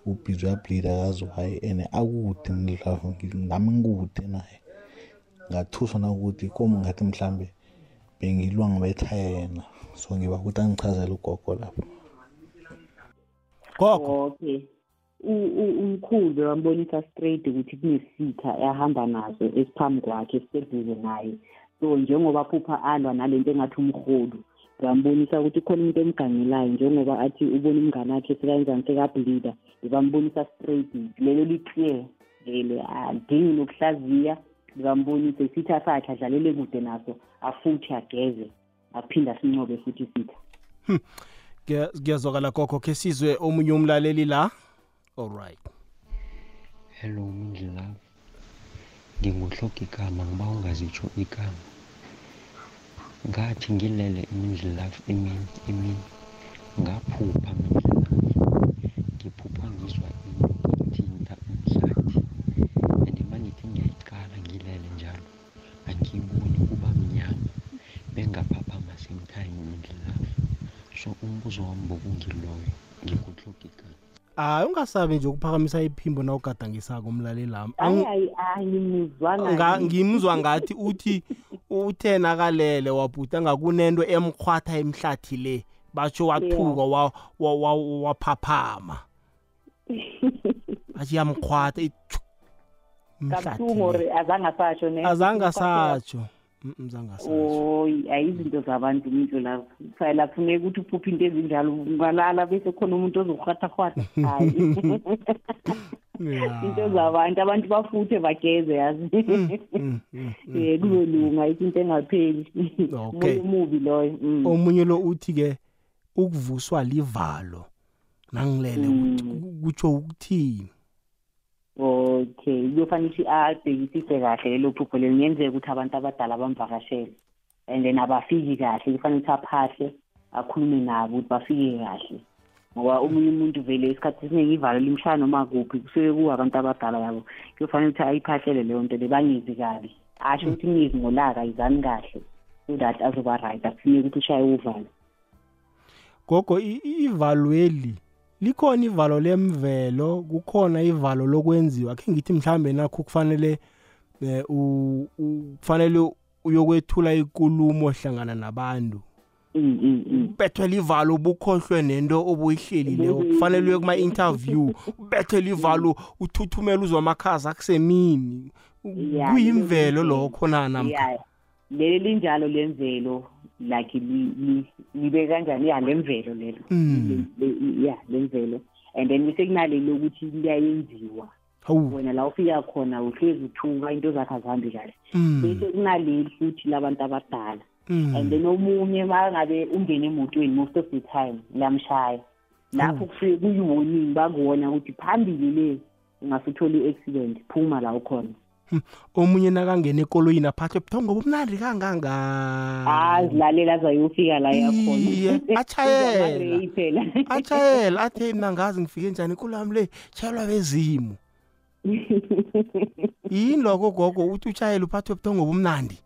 ubhizi uyableeda akazi waye and akude mindlulavu ngi- nami ngikude naye. Ngathuswa nakuthi komu ngathi mhlambe bengilwa ngibetha yena so ngiba ukuthi angichazele ugogo lapho. Gogo? Okay. U- u- umkhulu bewambonisa straight ukuthi kunesitha ahamba naso esiphambi kwakhe esiseduze naye. So njengoba phupha alwa nalento engathi umrholu bambonisa ukuthi khona umuntu emgangelayo njengoba athi ubona umngane wakhe sekayenzani sekableeda bambonisa straight. Lelo li-clear lele adingi nokuhlaziya bambonise isitha sakhe adlalele kude naso afuthe ageze aphinde asincobe futhi isitha. Kuya- kuyazwakala gogo ke sizwe omunye umlaleli la. Alright hello mindlela nginguhloga igama ngiba ungazitsho igama. Ngathi ngilele imindlela emini emini. Ngaphupha mindlela ngiphupha ngizwa into ithinta umhlathi and mangithi ngiyayicala ngilele njalo angiyiboni kuba mnyama. Bengaphaphama same time mindlela so umbuzo wami bokungiloyo ngikuhloga igama. Hayi ungasabi nje ukuphakamisa iphimbo na ugadangisako umlaleli lami. Hayi hayi angimuzwanga Nga- ngimzwa ngathi uthi uthe nakalele wabhuda ngakunento emkhwatha emhlathi le batsho wathuka wa- wa- wa- waphaphama. Athi yamkhwatha ithi, kabuhlungu or azange asatsho ne azange asatsho Mm, zange asatsho oyi ayizinto zabantu mindlo lapho phela kufuneka ukuthi uphuphe into ezinjalo ungalala bese khona umuntu ozokurhatharhwatha hayi. Into zabantu abantu bafuthe bageze yazi. Mm, um kuzolunga into engapheli. Okay. umoya omubi loyo mm. omunye lo uthi-ke ukuvuswa livalo nangilele Mm. kuthi- kutsho ukuthini? Okay kuyofanele ukuthi abhekisise kahle lelo phupho lelo ngenzeka ukuthi abantu abadala bamvakashele. And then abafiki kahle kufanele ukuthi aphahle akhulume nabo ukuthi bafike kahle. Ngoba omunye umuntu vele isikhathi esiningi ivalo limshaya noma kuphi kusuke kuwo abantu abadala yabo. Kuyofanele ukuthi ayiphahlele leyo nto le bangizi kabi. Asho ukuthi ngizi ngolaka yizani kahle. So that azoba right akufuneki ukuthi ushaye uvalo. Gogo ivalweli likhona ivalo lemvelo kukhona ivalo lokwenziwa. Khe ngithi mhlambe nakho kufanele eh, u- u- kufanele uyokwethula ikulumo hlangana nabantu. Ubethwe livalo ubukhohlwe nento obuyihlelileyo kufanele uye kuma-interview. Ubethwe livalo uthuthumele uzwa amakhazi akusemini. Yeah, kuyimvelo lelo- lokho na namkha Yeah. leli linjalo lemvelo. Like li- li- libe kanjani ya lemvelo lelo Mm. Ya lemvelo and then bese kunaleli lokuthi liyayenziwa wena la ufika khona uhlezi uthuka into zakhe azihambi kahle Mm. bese kunaleli futhi labantu abadala Mm. and then omunye uma ngabe ungena emotweni most of the time lamshaya lapho kufike kuyi-warning bakuwona ukuthi phambili le ungasutholi i-accident phuma la ukhona. Omunye nakangena ekoloyini aphathwe buthongo ngoba umnandi kangangani? Azilalela azayofika la Iye, yakhona atjhayela. Ama-ray phela atshayela athe mna ngazi ngifike njani ikulami le tshayelwa bezimu. Yini lokho gogo? Uthi utshayela uphathwe buthongo ngoba umnandi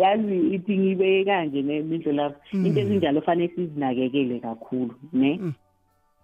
yazi ithi ngibeke kanje nemindlo lapho Mm. into ezinjalo fanele sizinakekele kakhulu ne?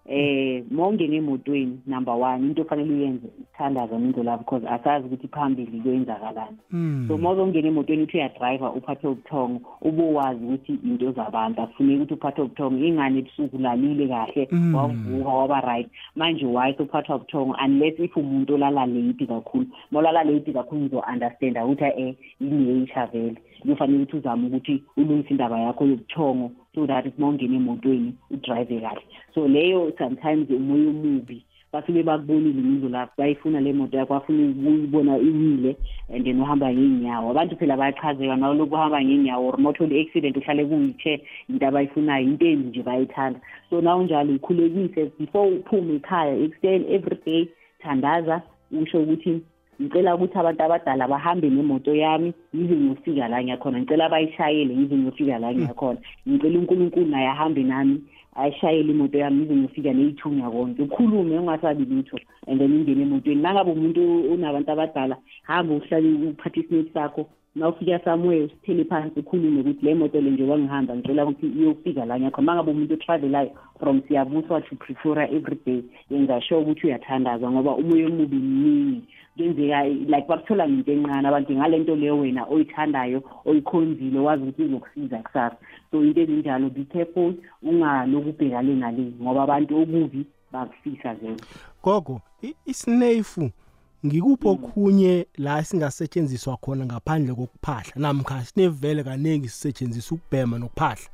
Eh mongena emotweni number one into ofanele uyenze ukuthandaza mindlo lapho because asazi ukuthi phambili kuyenzakalani Mm. so uma uzongena emotweni uthi uyadrayiva uphathe ubuthongo ubowazi ukuthi into zabantu akufuneki ukuthi uphathe ubuthongo ingane ebusuku ulalile kahle Mm. wavuka waba right manje why sophathwa ubuthongo unless if umuntu olala late kakhulu uma ulala late kakhulu ngizo-understanda ukuthi eh ineisha vele kuyofanele ukuthi uzame ukuthi ulungise indaba yakho yobuthongo so that uma ungena emotweni udrive kahle. So leyo sometimes umoya omubi. Basuke bakubonile imizo lapho bayifuna le moto yakho bafuna ukuyibona iwile and then uhamba ngey'nyawo abantu phela bayachazeka nawulokhu uhamba ngey'nyawo or motholi accident uhlale kuyi-chair into abayifunayo into embi nje bayithanda. So nawunjalo ukhulekise before uphume ekhaya ekuseni every day thandaza usho ukuthi ngicela ukuthi abantu abadala bahambe nemoto yami yize ngiyofika la ngiyakhona ngicela bayishayele yize ngiyofika la ngiyakhona ngicela unkulunkulu naye ahambe nami ayishayele imoto yami yize ngiyofika neyithunya konke. Ukhulume ungasabi lutho and then ungene emotweni. Nangabe umuntu unabantu abadala hamba uhlale uphathe isineti sakho. Nawufika somewhere usithele phansi ukhulume ukuthi le moto le nje wangihamba ngicela ukuthi iyofika la ngiyakhona mangabe umuntu otravelayo from siyabuswa to pretoria every day yenza sure ukuthi uyathandaza ngoba umoya omubi mningi. Kuyenzeka like bakuthola ngento encane abantu ngale nto leyo wena oyithandayo oyikhonzile wazi ukuthi izokusiza kusasa. So into ezinjalo be careful ungaloku ubhekane nale ngoba abantu okubi bakufisa vele. Gogo isinefu ngikuphi okhunye la singasetshenziswa khona ngaphandle kokuphahla? Namkha isinefu vele kaningi sisetshenziswa ukubhema nokuphahla?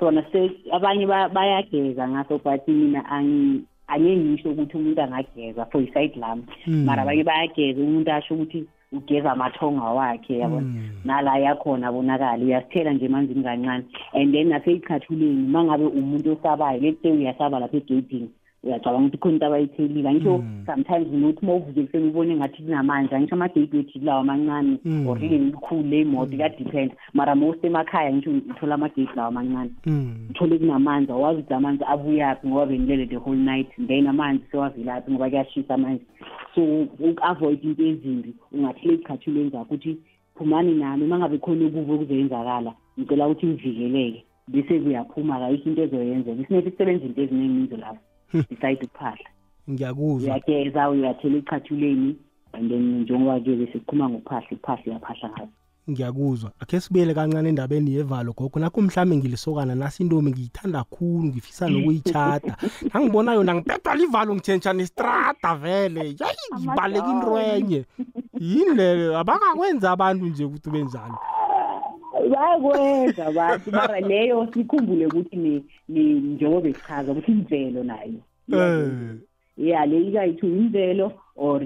Sona abanye ba- bayageza ngaso but mina angeke ngisho ukuthi umuntu angageza for iside lami Mm. mara abanye bayageza umuntu asho ukuthi ugeza amathonga wakhe yabona Mm. nala yakhona abonakala uyasithela nje emanzini kancane and then naseyicatshuleni uma ngabe umuntu osabayo let's say uyasaba lapha egedini uyacabanga ukuthi khona into abayithelile angisho sometimes nokuthi uma uvuke ekuseni ubone ngathi kunamanzi angisho amagate wethu lawo amancane Mm. or ile likhulu ley'moto kuyadependa mara most emakhaya ngisho uthola amagate lawo amancane. Uthole kunamanzi awazi ukuthi amanzi abuyaphi ngoba benilele the whole night then amanzi sewavelaphi ngoba kuyashisa amanzi. So uku-avoid into ezimbi. Ungahleli ezicatshuleni zakho ukuthi phumani nami uma ngabe khona okubi okuzoyenzakala ngicela ukuthi ngivikeleke. Bese kuyaphuma kayikho into ezoyenzeka isinethi kusebenza into eziningi indlu lapho. Beside ukuphahla ngiyakuzwa uyageza uyathela echathuleni and then njengoba-ke bese kuphuma ngokuphahla ukuphahla uyaphahla ngazo ngiyakuzwa. Akhe sibuyele kancane endabeni yevalo gogo. Nakho mhlawumbe ngilisokana nasi intombi ngiyithanda khulu ngifisa nokuyitshada nangibona yona ngibedwa livalo ngitshentsha nestrada vele. Yayi ngibaleka intwenye yini leyo? Abakakwenza abantu nje ukuthi benjalo bayakwenza abantu mara leyo sikhumbule ukuthi njengoba besichaza ukuthi imvelo nayo Eh. ya le ikayithu imvelo or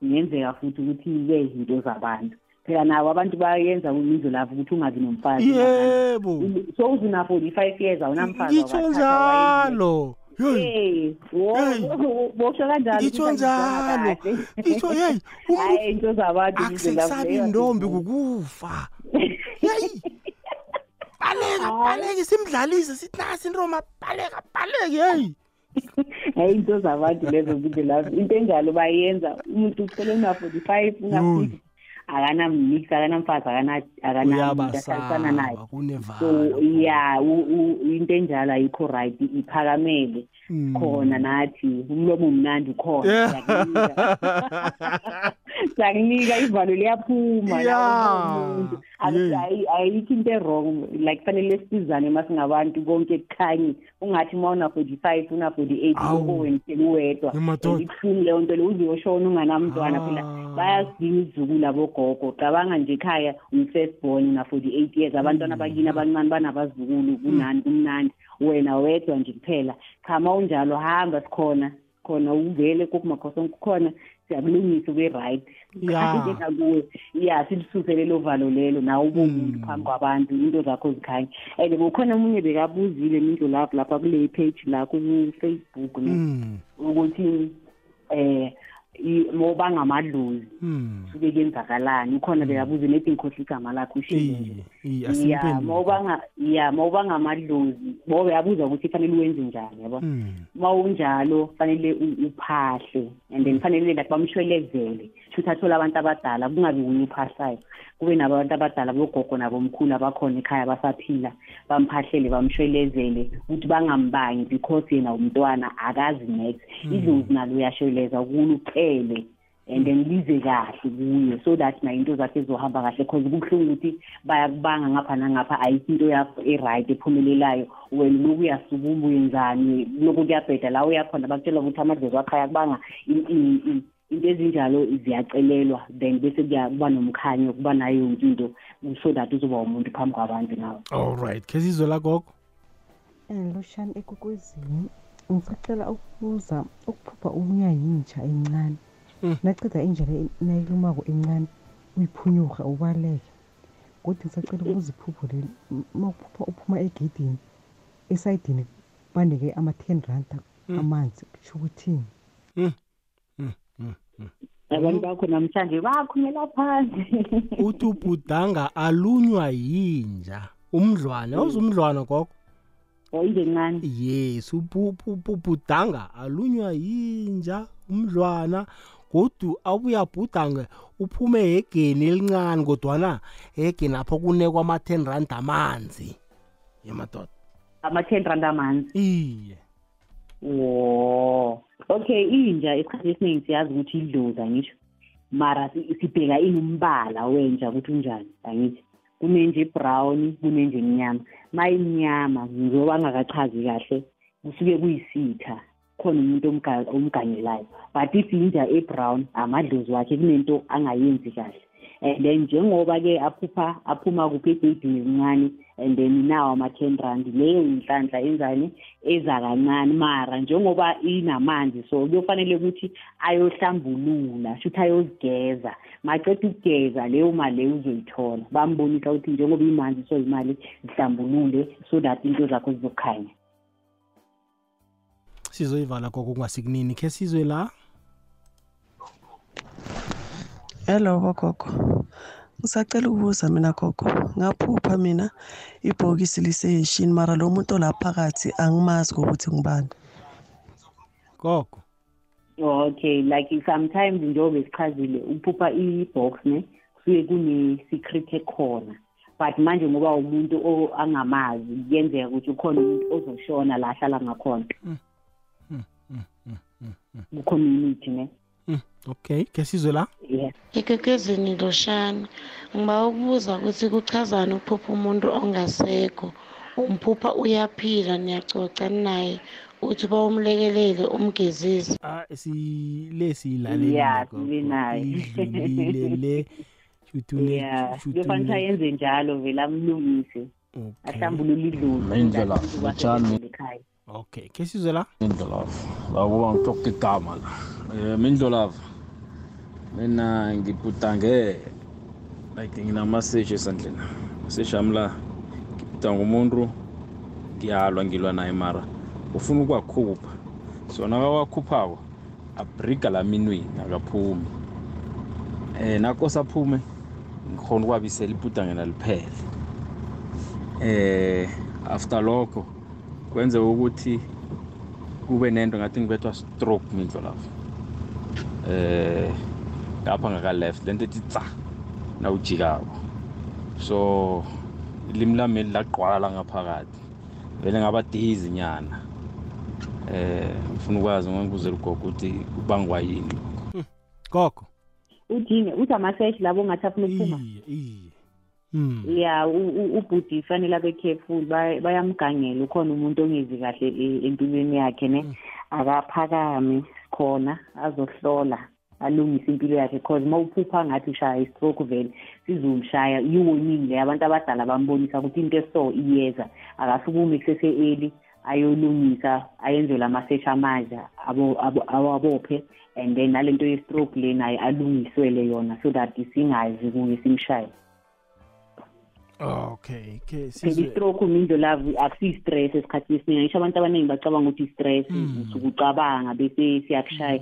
kungenzeka futhi ukuthi ke izinto zabantu. Phela nabo abantu bayenza imizolavo ukuthi ungabi nomfazi yebo. so uzuna 45 years awunamfazi ngitsho njalo. Bosho kanjalo ngitsho njalo. ngitsho yeyi zabantu akusesabi intombi kukufa. yeyi baleka baleka simdlalise sithi nasi inroma baleka baleka yeyi hayi into zabantu lezo bizelavu into enjalo bayenza. Umuntu uthole una-45 una-50 akanamix akanamfazi akanamuntu ahlalisana naye. So ya into enjalo ayikho right iphakamele. Khona nathi umlomo mnandi ukhona siyakunika. siyakunika ivalo liyaphuma. Umuntu. Ayikho into e-wrong. Like fanele sizane masingabantu konke kukhanye ungathi uma una-forty-five una-forty-eight wena sekuwedwa Emadoda. And ibuhlungu leyo nto leyo uzoyoshona unganamntwana phela. Bayasidinga izukulu abogogo cabanga nje ekhaya uyi-first born una-forty-eight years. Abantwana bakini abancane banabazukulu kunani kumnandi. Wena wedwa nje kuphela. Cha ma unjalo hamba sikhona. Khona uvele kokumakhosonke kukhona. Siyakulungisa ube-right Ya. into ngakuwe ya silisuse lelo valo lelo nawe ube umuntu phambi kwabantu into zakho zikhanye and kukhona omunye bekabuzile mindlu lapho lapha kule page la ku-facebook ne Mm. ukuthi eh i- moba ngamadlozi Mm. suke kuyenzakalani ukhona bekabuze nethi ngikhohle igama lakho ushilo nje. Iyi, ya asimphendule. mawuba nga ya mawuba ngamadlozi bo beyabuza ukuthi fanele wenze njani yabo? Mm. ma unjalo fanele u- uphahle and then fanele like bamshwelezele. Shuthi athole abantu abadala kungabi kunye uphahlayo. Kube nabantu abadala bogogo nabomkhulu abakhona ekhaya basaphila bamphahlele bamshwelezele ukuthi bangambangi because yena umntwana akazi next idlozi nalo uyashweleza kulucele and then lize kahle kuye. So that nayo into zakhe zizohamba kahle cause kubuhlungu ukuthi bayakubanga ngapha nangapha ayikho into yakho e-right ephumelelayo. Wena uloku uyasukuma uyenzani lokhu kuyabheda. La uyakhona bakutshela ukuthi amadlozi wakho ayakubanga i- i- i- into ezinjalo ziyacelelwa then bese kuba nomkhanyo kuba nayo yonke into so that uzoba umuntu phambi kwabantu nawe. Alright khe sizwe la gogo? Um loshani ekukwezini ngisacela ukubuza ukuphupha ubunya yintsha encane. Naceda indlela nayilumako encane uyiphunyurha ubaleke. Kodwa ngisacela ukubuza iphupho leli uma uphupha uphuma egedini esayidini banike ama-ten randa amanzi kusho ukuthini abantu bakho namhlanje bakhumela phansi. Uthi ubhudanga alunywa yinja. Umdlwane awuze umdlwana gogo oyinje encane yes ubhudanga alunywa yinja umdlwana. Godu abuyabhudange uphume hegeni elincane kodwana hegeni apho kunekwa ama-ten rand amanzi. Yemadoda ama-ten rand amanzi. Iye. Wo okay inja esikhathi esiningi siyazi ukuthi idlozi angisho. Mara si- sibheka inumbala wenja ukuthi unjani angithi kunenje brown kunenje emnyama ma imnyama. Njengoba angakachazi kahle kusuke kuyisitha khona umuntu omga- omganyelayo but if inja e-brown amadlozi wakhe kunento angayenzi kahle. And then njengoba-ke aphupha aphuma kuphi egeyidini elincane and then nawo ama-ten rand leyo yinhlanhla enzani eza kancane. Mara njengoba inamanzi so kuyofanele ukuthi ayohlambulula shuthi ayozigeza. Maceda ukugeza leyo mali leyo uzoyithola. Bambonisa ukuthi njengoba imanzi so imali zihlambulule so that into zakho zizokhanya. Sizoyivala gogo kungasikunini khe sizwe la? Hello bogogo ngisacela ukubuza mina gogo ngaphupha mina ibhokisi liseyishini mara lo muntu olaphakathi angimazi ngokuthi ngibani gogo. Okay like sometimes njengoba besichazile uphupha i-box ne kusuke kune-secret ekhona but manje ngoba umuntu o- angamazi kuyenzeka ukuthi ukhona umuntu ozoshona la ahlala ngakhona. Ku-community ne? Okay ke sizwe la? Yeah Igegezini Loshana. Ngiba ukubuza ukuthi kuchazani ukuphupha umuntu ongasekho. Umphupha uyaphila niyacoca naye uthi bawumlekelele umgezise. Ah sile siyilaleli ya gogo. sibe naye. Idlulile le. Shuthi une- ya shuthi kuyofanele une- ayenze njalo vele amlungise. Ahlambulule idlozi Indlela, Mtshani. ekhaya okay ke sizwe la? Mindlolavu lakuba ngitoka igama la. Um Mindlolavu mina ngibhudange like nginamaseji esandleni. Maseji ami la ngibhudanga umuntu ngiyalwa ngilwa naye mara. Ufuna ukuwakhupha. So nakawakhuphako abriga la minweni akaphumi. Um nakose aphume ngikhona ukwabisela ibhudange naliphele eh after lokho kwenzeka ukuthi kube nento ngathi ngibethwa stroke mindlo lapho. Eh lapha ngaka left lento ethi tsa nawujikako. So ilimi lami lagqwala ngaphakathi. Vele ngaba daisy nyana. Eh ngifuna ukwazi ngangibuzela ugogo ukuthi kubangwa yini. Gogo. Udinge uthi amaseshi labo ongathi afuna ukuphuma? Hmm. ya ubhudi fanele abe careful bay- bayamgangela ukhona umuntu ongezi kahle e- empilweni yakhe ne? Akaphakame khona azohlola. Alungise impilo yakhe cause uma uphupha ngathi ushaya i-stroke vele sizomshaya i-warning le abantu abadala bambonisa ukuthi into eso iyeza. Akasukume kusese-eli ayolungisa ayenzelwe ama-search amaja abo- abo- awabophe and then nalento ye-stroke le naye alungiswele yona so that singazi kuye simshaye. Okay ke phela sizwe i-stroke umindo love akusiyi-stress esikhathini esiningi. Ngisho abantu abaningi bacabanga ukuthi i-stress usuke ucabanga bese siyakushaya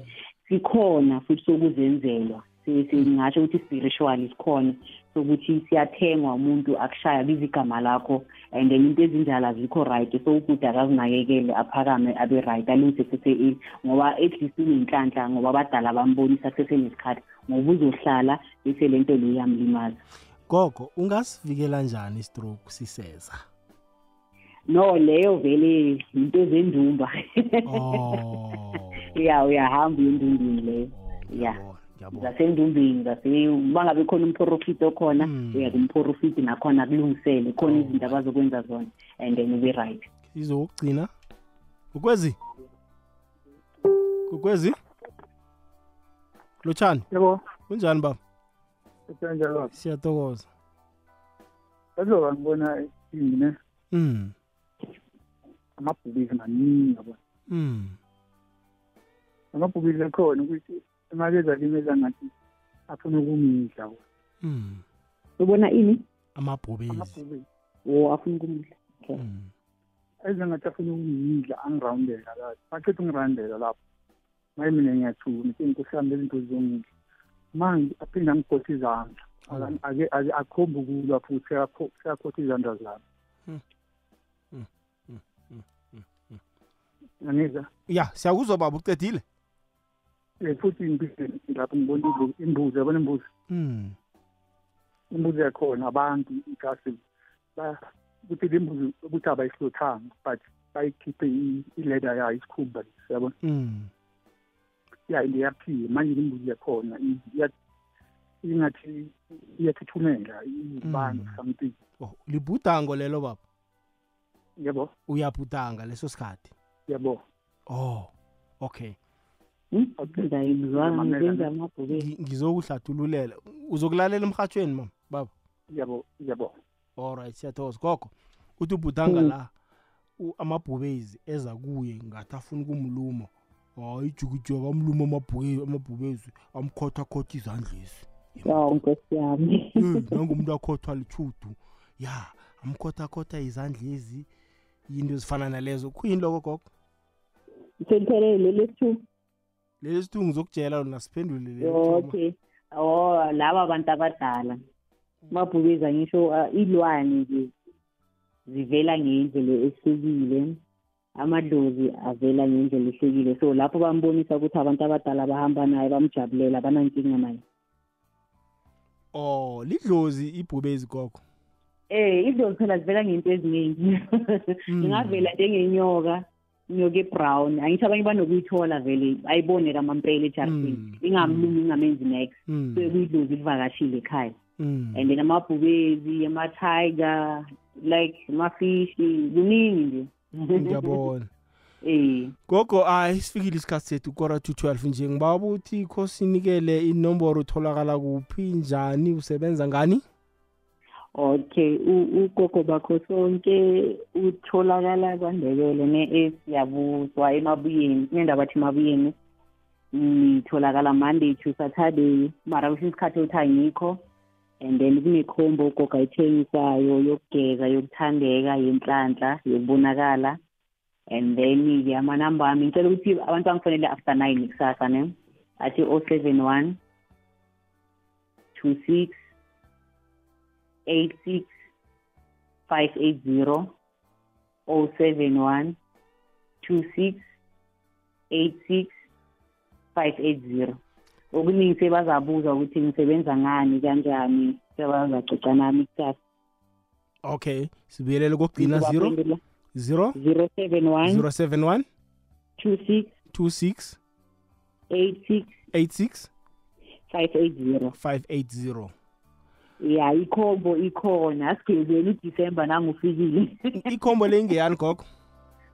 sikhona futhi sokuzenzelwa. Si- si- ngingasho ukuthi spiritual sikhona sokuthi siyathengwa umuntu akushaya biza igama lakho and then into ezinjalo azikho right so ukuthi akazinakekele aphakame abe right alungise kusese ngoba at least unenhlanhla ngoba abadala bambonisa kusesenesikhathi ngoba uzohlala bese le nto le iyamlimaza. Gogo ungasivikela njani i-stroke siseza? No leyo vele into zendumba. Ya uyahamba uye endumbini leyo ya zasendumbini zase uma ngabe khona umprofiti okhona uya kumprofiti nakhona kulungisele khona izinto abazokwenza zona and then ube right. Izokugcina? Ukwezi kukwezi? Lotshani yebo. Kunjani baba? Kanjalo siyatokoza kaloka ngibona ini mm amabhubisi maningi yabo. Mm amabhubisi akhona ukuthi imali ezalimeza ngathi afuna ukungidla mm ubona ini? Amabhubezi. Amabhubisi o afuna ukumudla okay. Ezengathi afuna ukungidla angirawundela lapho baqeda ungirawundela lapho. Maye mina ngiyathuna sengikuhlamba izinto zongidla manje aphinde angikhotha izandla. Aka- ake- ake- akhombe ukulwa futhi seyakho- seyakhotha izandla zami. Angizwa? Ya siyakuzwa baba ucedile Eh, futhi lapho ngibona imbu- imbuzi yabona imbuzi? Mm imbuzi yakhona abantu igasi ba- ukuthi le mbuzi ukuthi abayihlothanga but bayikhiphe ileda yayo isikhumba yabona? Mm ya into yaphiwe manje le mbuzi yakhona ingathi iyathuthumela ibanga something. Oh libhudango lelo baba? Yabo uyabhudanga leso sikhathi? Yabo oh okay. Ngayizwanga ngizenza amabhubesi Ngi- ngizokuhlathululela uzokulalela emhathweni mama baba. Yabo yabo. Alright siyathokoza. Gogo uthi ubhudanga la u- amabhubezi eza kuye ngathi afuna ukumluma. Hayi ijukijeka amluma amabhubezi amabhubezi amkhothakhotha izandlezi yaw nkosi yami. Eh, nangumuntu akhothwa lichudu ya amkhothakhotha izandlezi yinto ezifana nalezo. Khuyini loko gogo? Seliphelele lesi-two leli sithungu zokutshela lona siphendule leli okay. oh laba abantu abadala. Mabhubeza ngisho uh, ilwane nje zivela ngendlela ehlukile. Amadlozi avela ngendlela ehlukile. So lapho bambonisa ukuthi abantu abadala bahamba naye bamjabulela banankinga naye. Oh lidlozi ibhubezi gogo eh idlozi phela zivela ngento eziningi. Ingavela njengenyoka. Ngiyoke brown angithi abanye banokuyithola vele ayibone kamampela ejarisini ingamlumi ingamenzi next Mm. so kuyidlozi livakashile ekhaya. Mm. and then amabhubezi ama-tiger like amafishi kuningi nje. Ngiyabona. Eh gogo hayi sifikile isikhathi sethu kora to 12 nje. Ngiba ukuthi kho sinikele inomboro utholakala kuphi njani usebenza ngani? Okay u- ugogo bakho sonke utholakala kwandebele ne-s yabuzwa emabuyeni kunendaba athi emabuyeni ngitholakala monday to saturday mara kwesinye isikhathi uthi angikho and then kunekhombo ugogo ayithengisayo yokugeza yokuthandeka yenhlanhla yokubonakala and then-ke amanamba ami ngicela ukuthi abantu bangifonele after nine kusasa ne athi o seven one two six eight six five eight zero oh seven one two six eight six five eight zero okuningi sebazabuza ukuthi ngisebenza ngani kanjani sebazacoca nami kusasa okay sibuyelele kokugcina 0 0 zero seven one 071 two six 26 eight six 86 five eight zero. 580 ya ikhombo ikhona. Asigezeli udisemba nangufikile. Ikhombo le ingeyani gogo?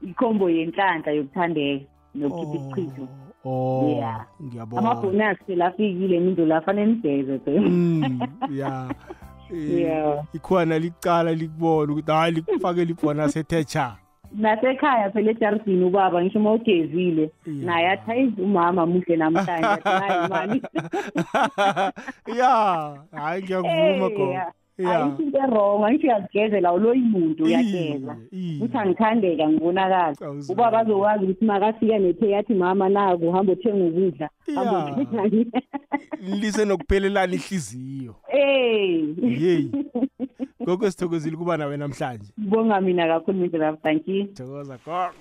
Ikhombo yenhlanhla yokuthandeka nokukhipha isichizo oh Yeah. ngiyabona amabhonasi phela afikile nindo la fanele nigeze phela. Mm, ya. Yeah. ikhona licala likubona ukuthi hayi likufakela ibhonasi ethe cha. Nasekhaya phela ejaridini ubaba ngisho uma ugezile naye athi hayi umama muhle namhlanje. Athi nayi imali ya hayi ngiyakuvuma Eh, gogo. Ya. ya ayikho into erong angisho uyazigezela uloyi muntu uyageza uthi angithandeka ngibonakala ubaba azokwazi ukuthi makafika nethe yathi mama naku hamba uthenga ukudla hamba Ya. uthengani lise nokuphelelana ihliziyo Eh. yeyi gogo sithokozile kuba nawe namhlanje Bonga mina kakhulu Mr. Thank you. Thokoza gogo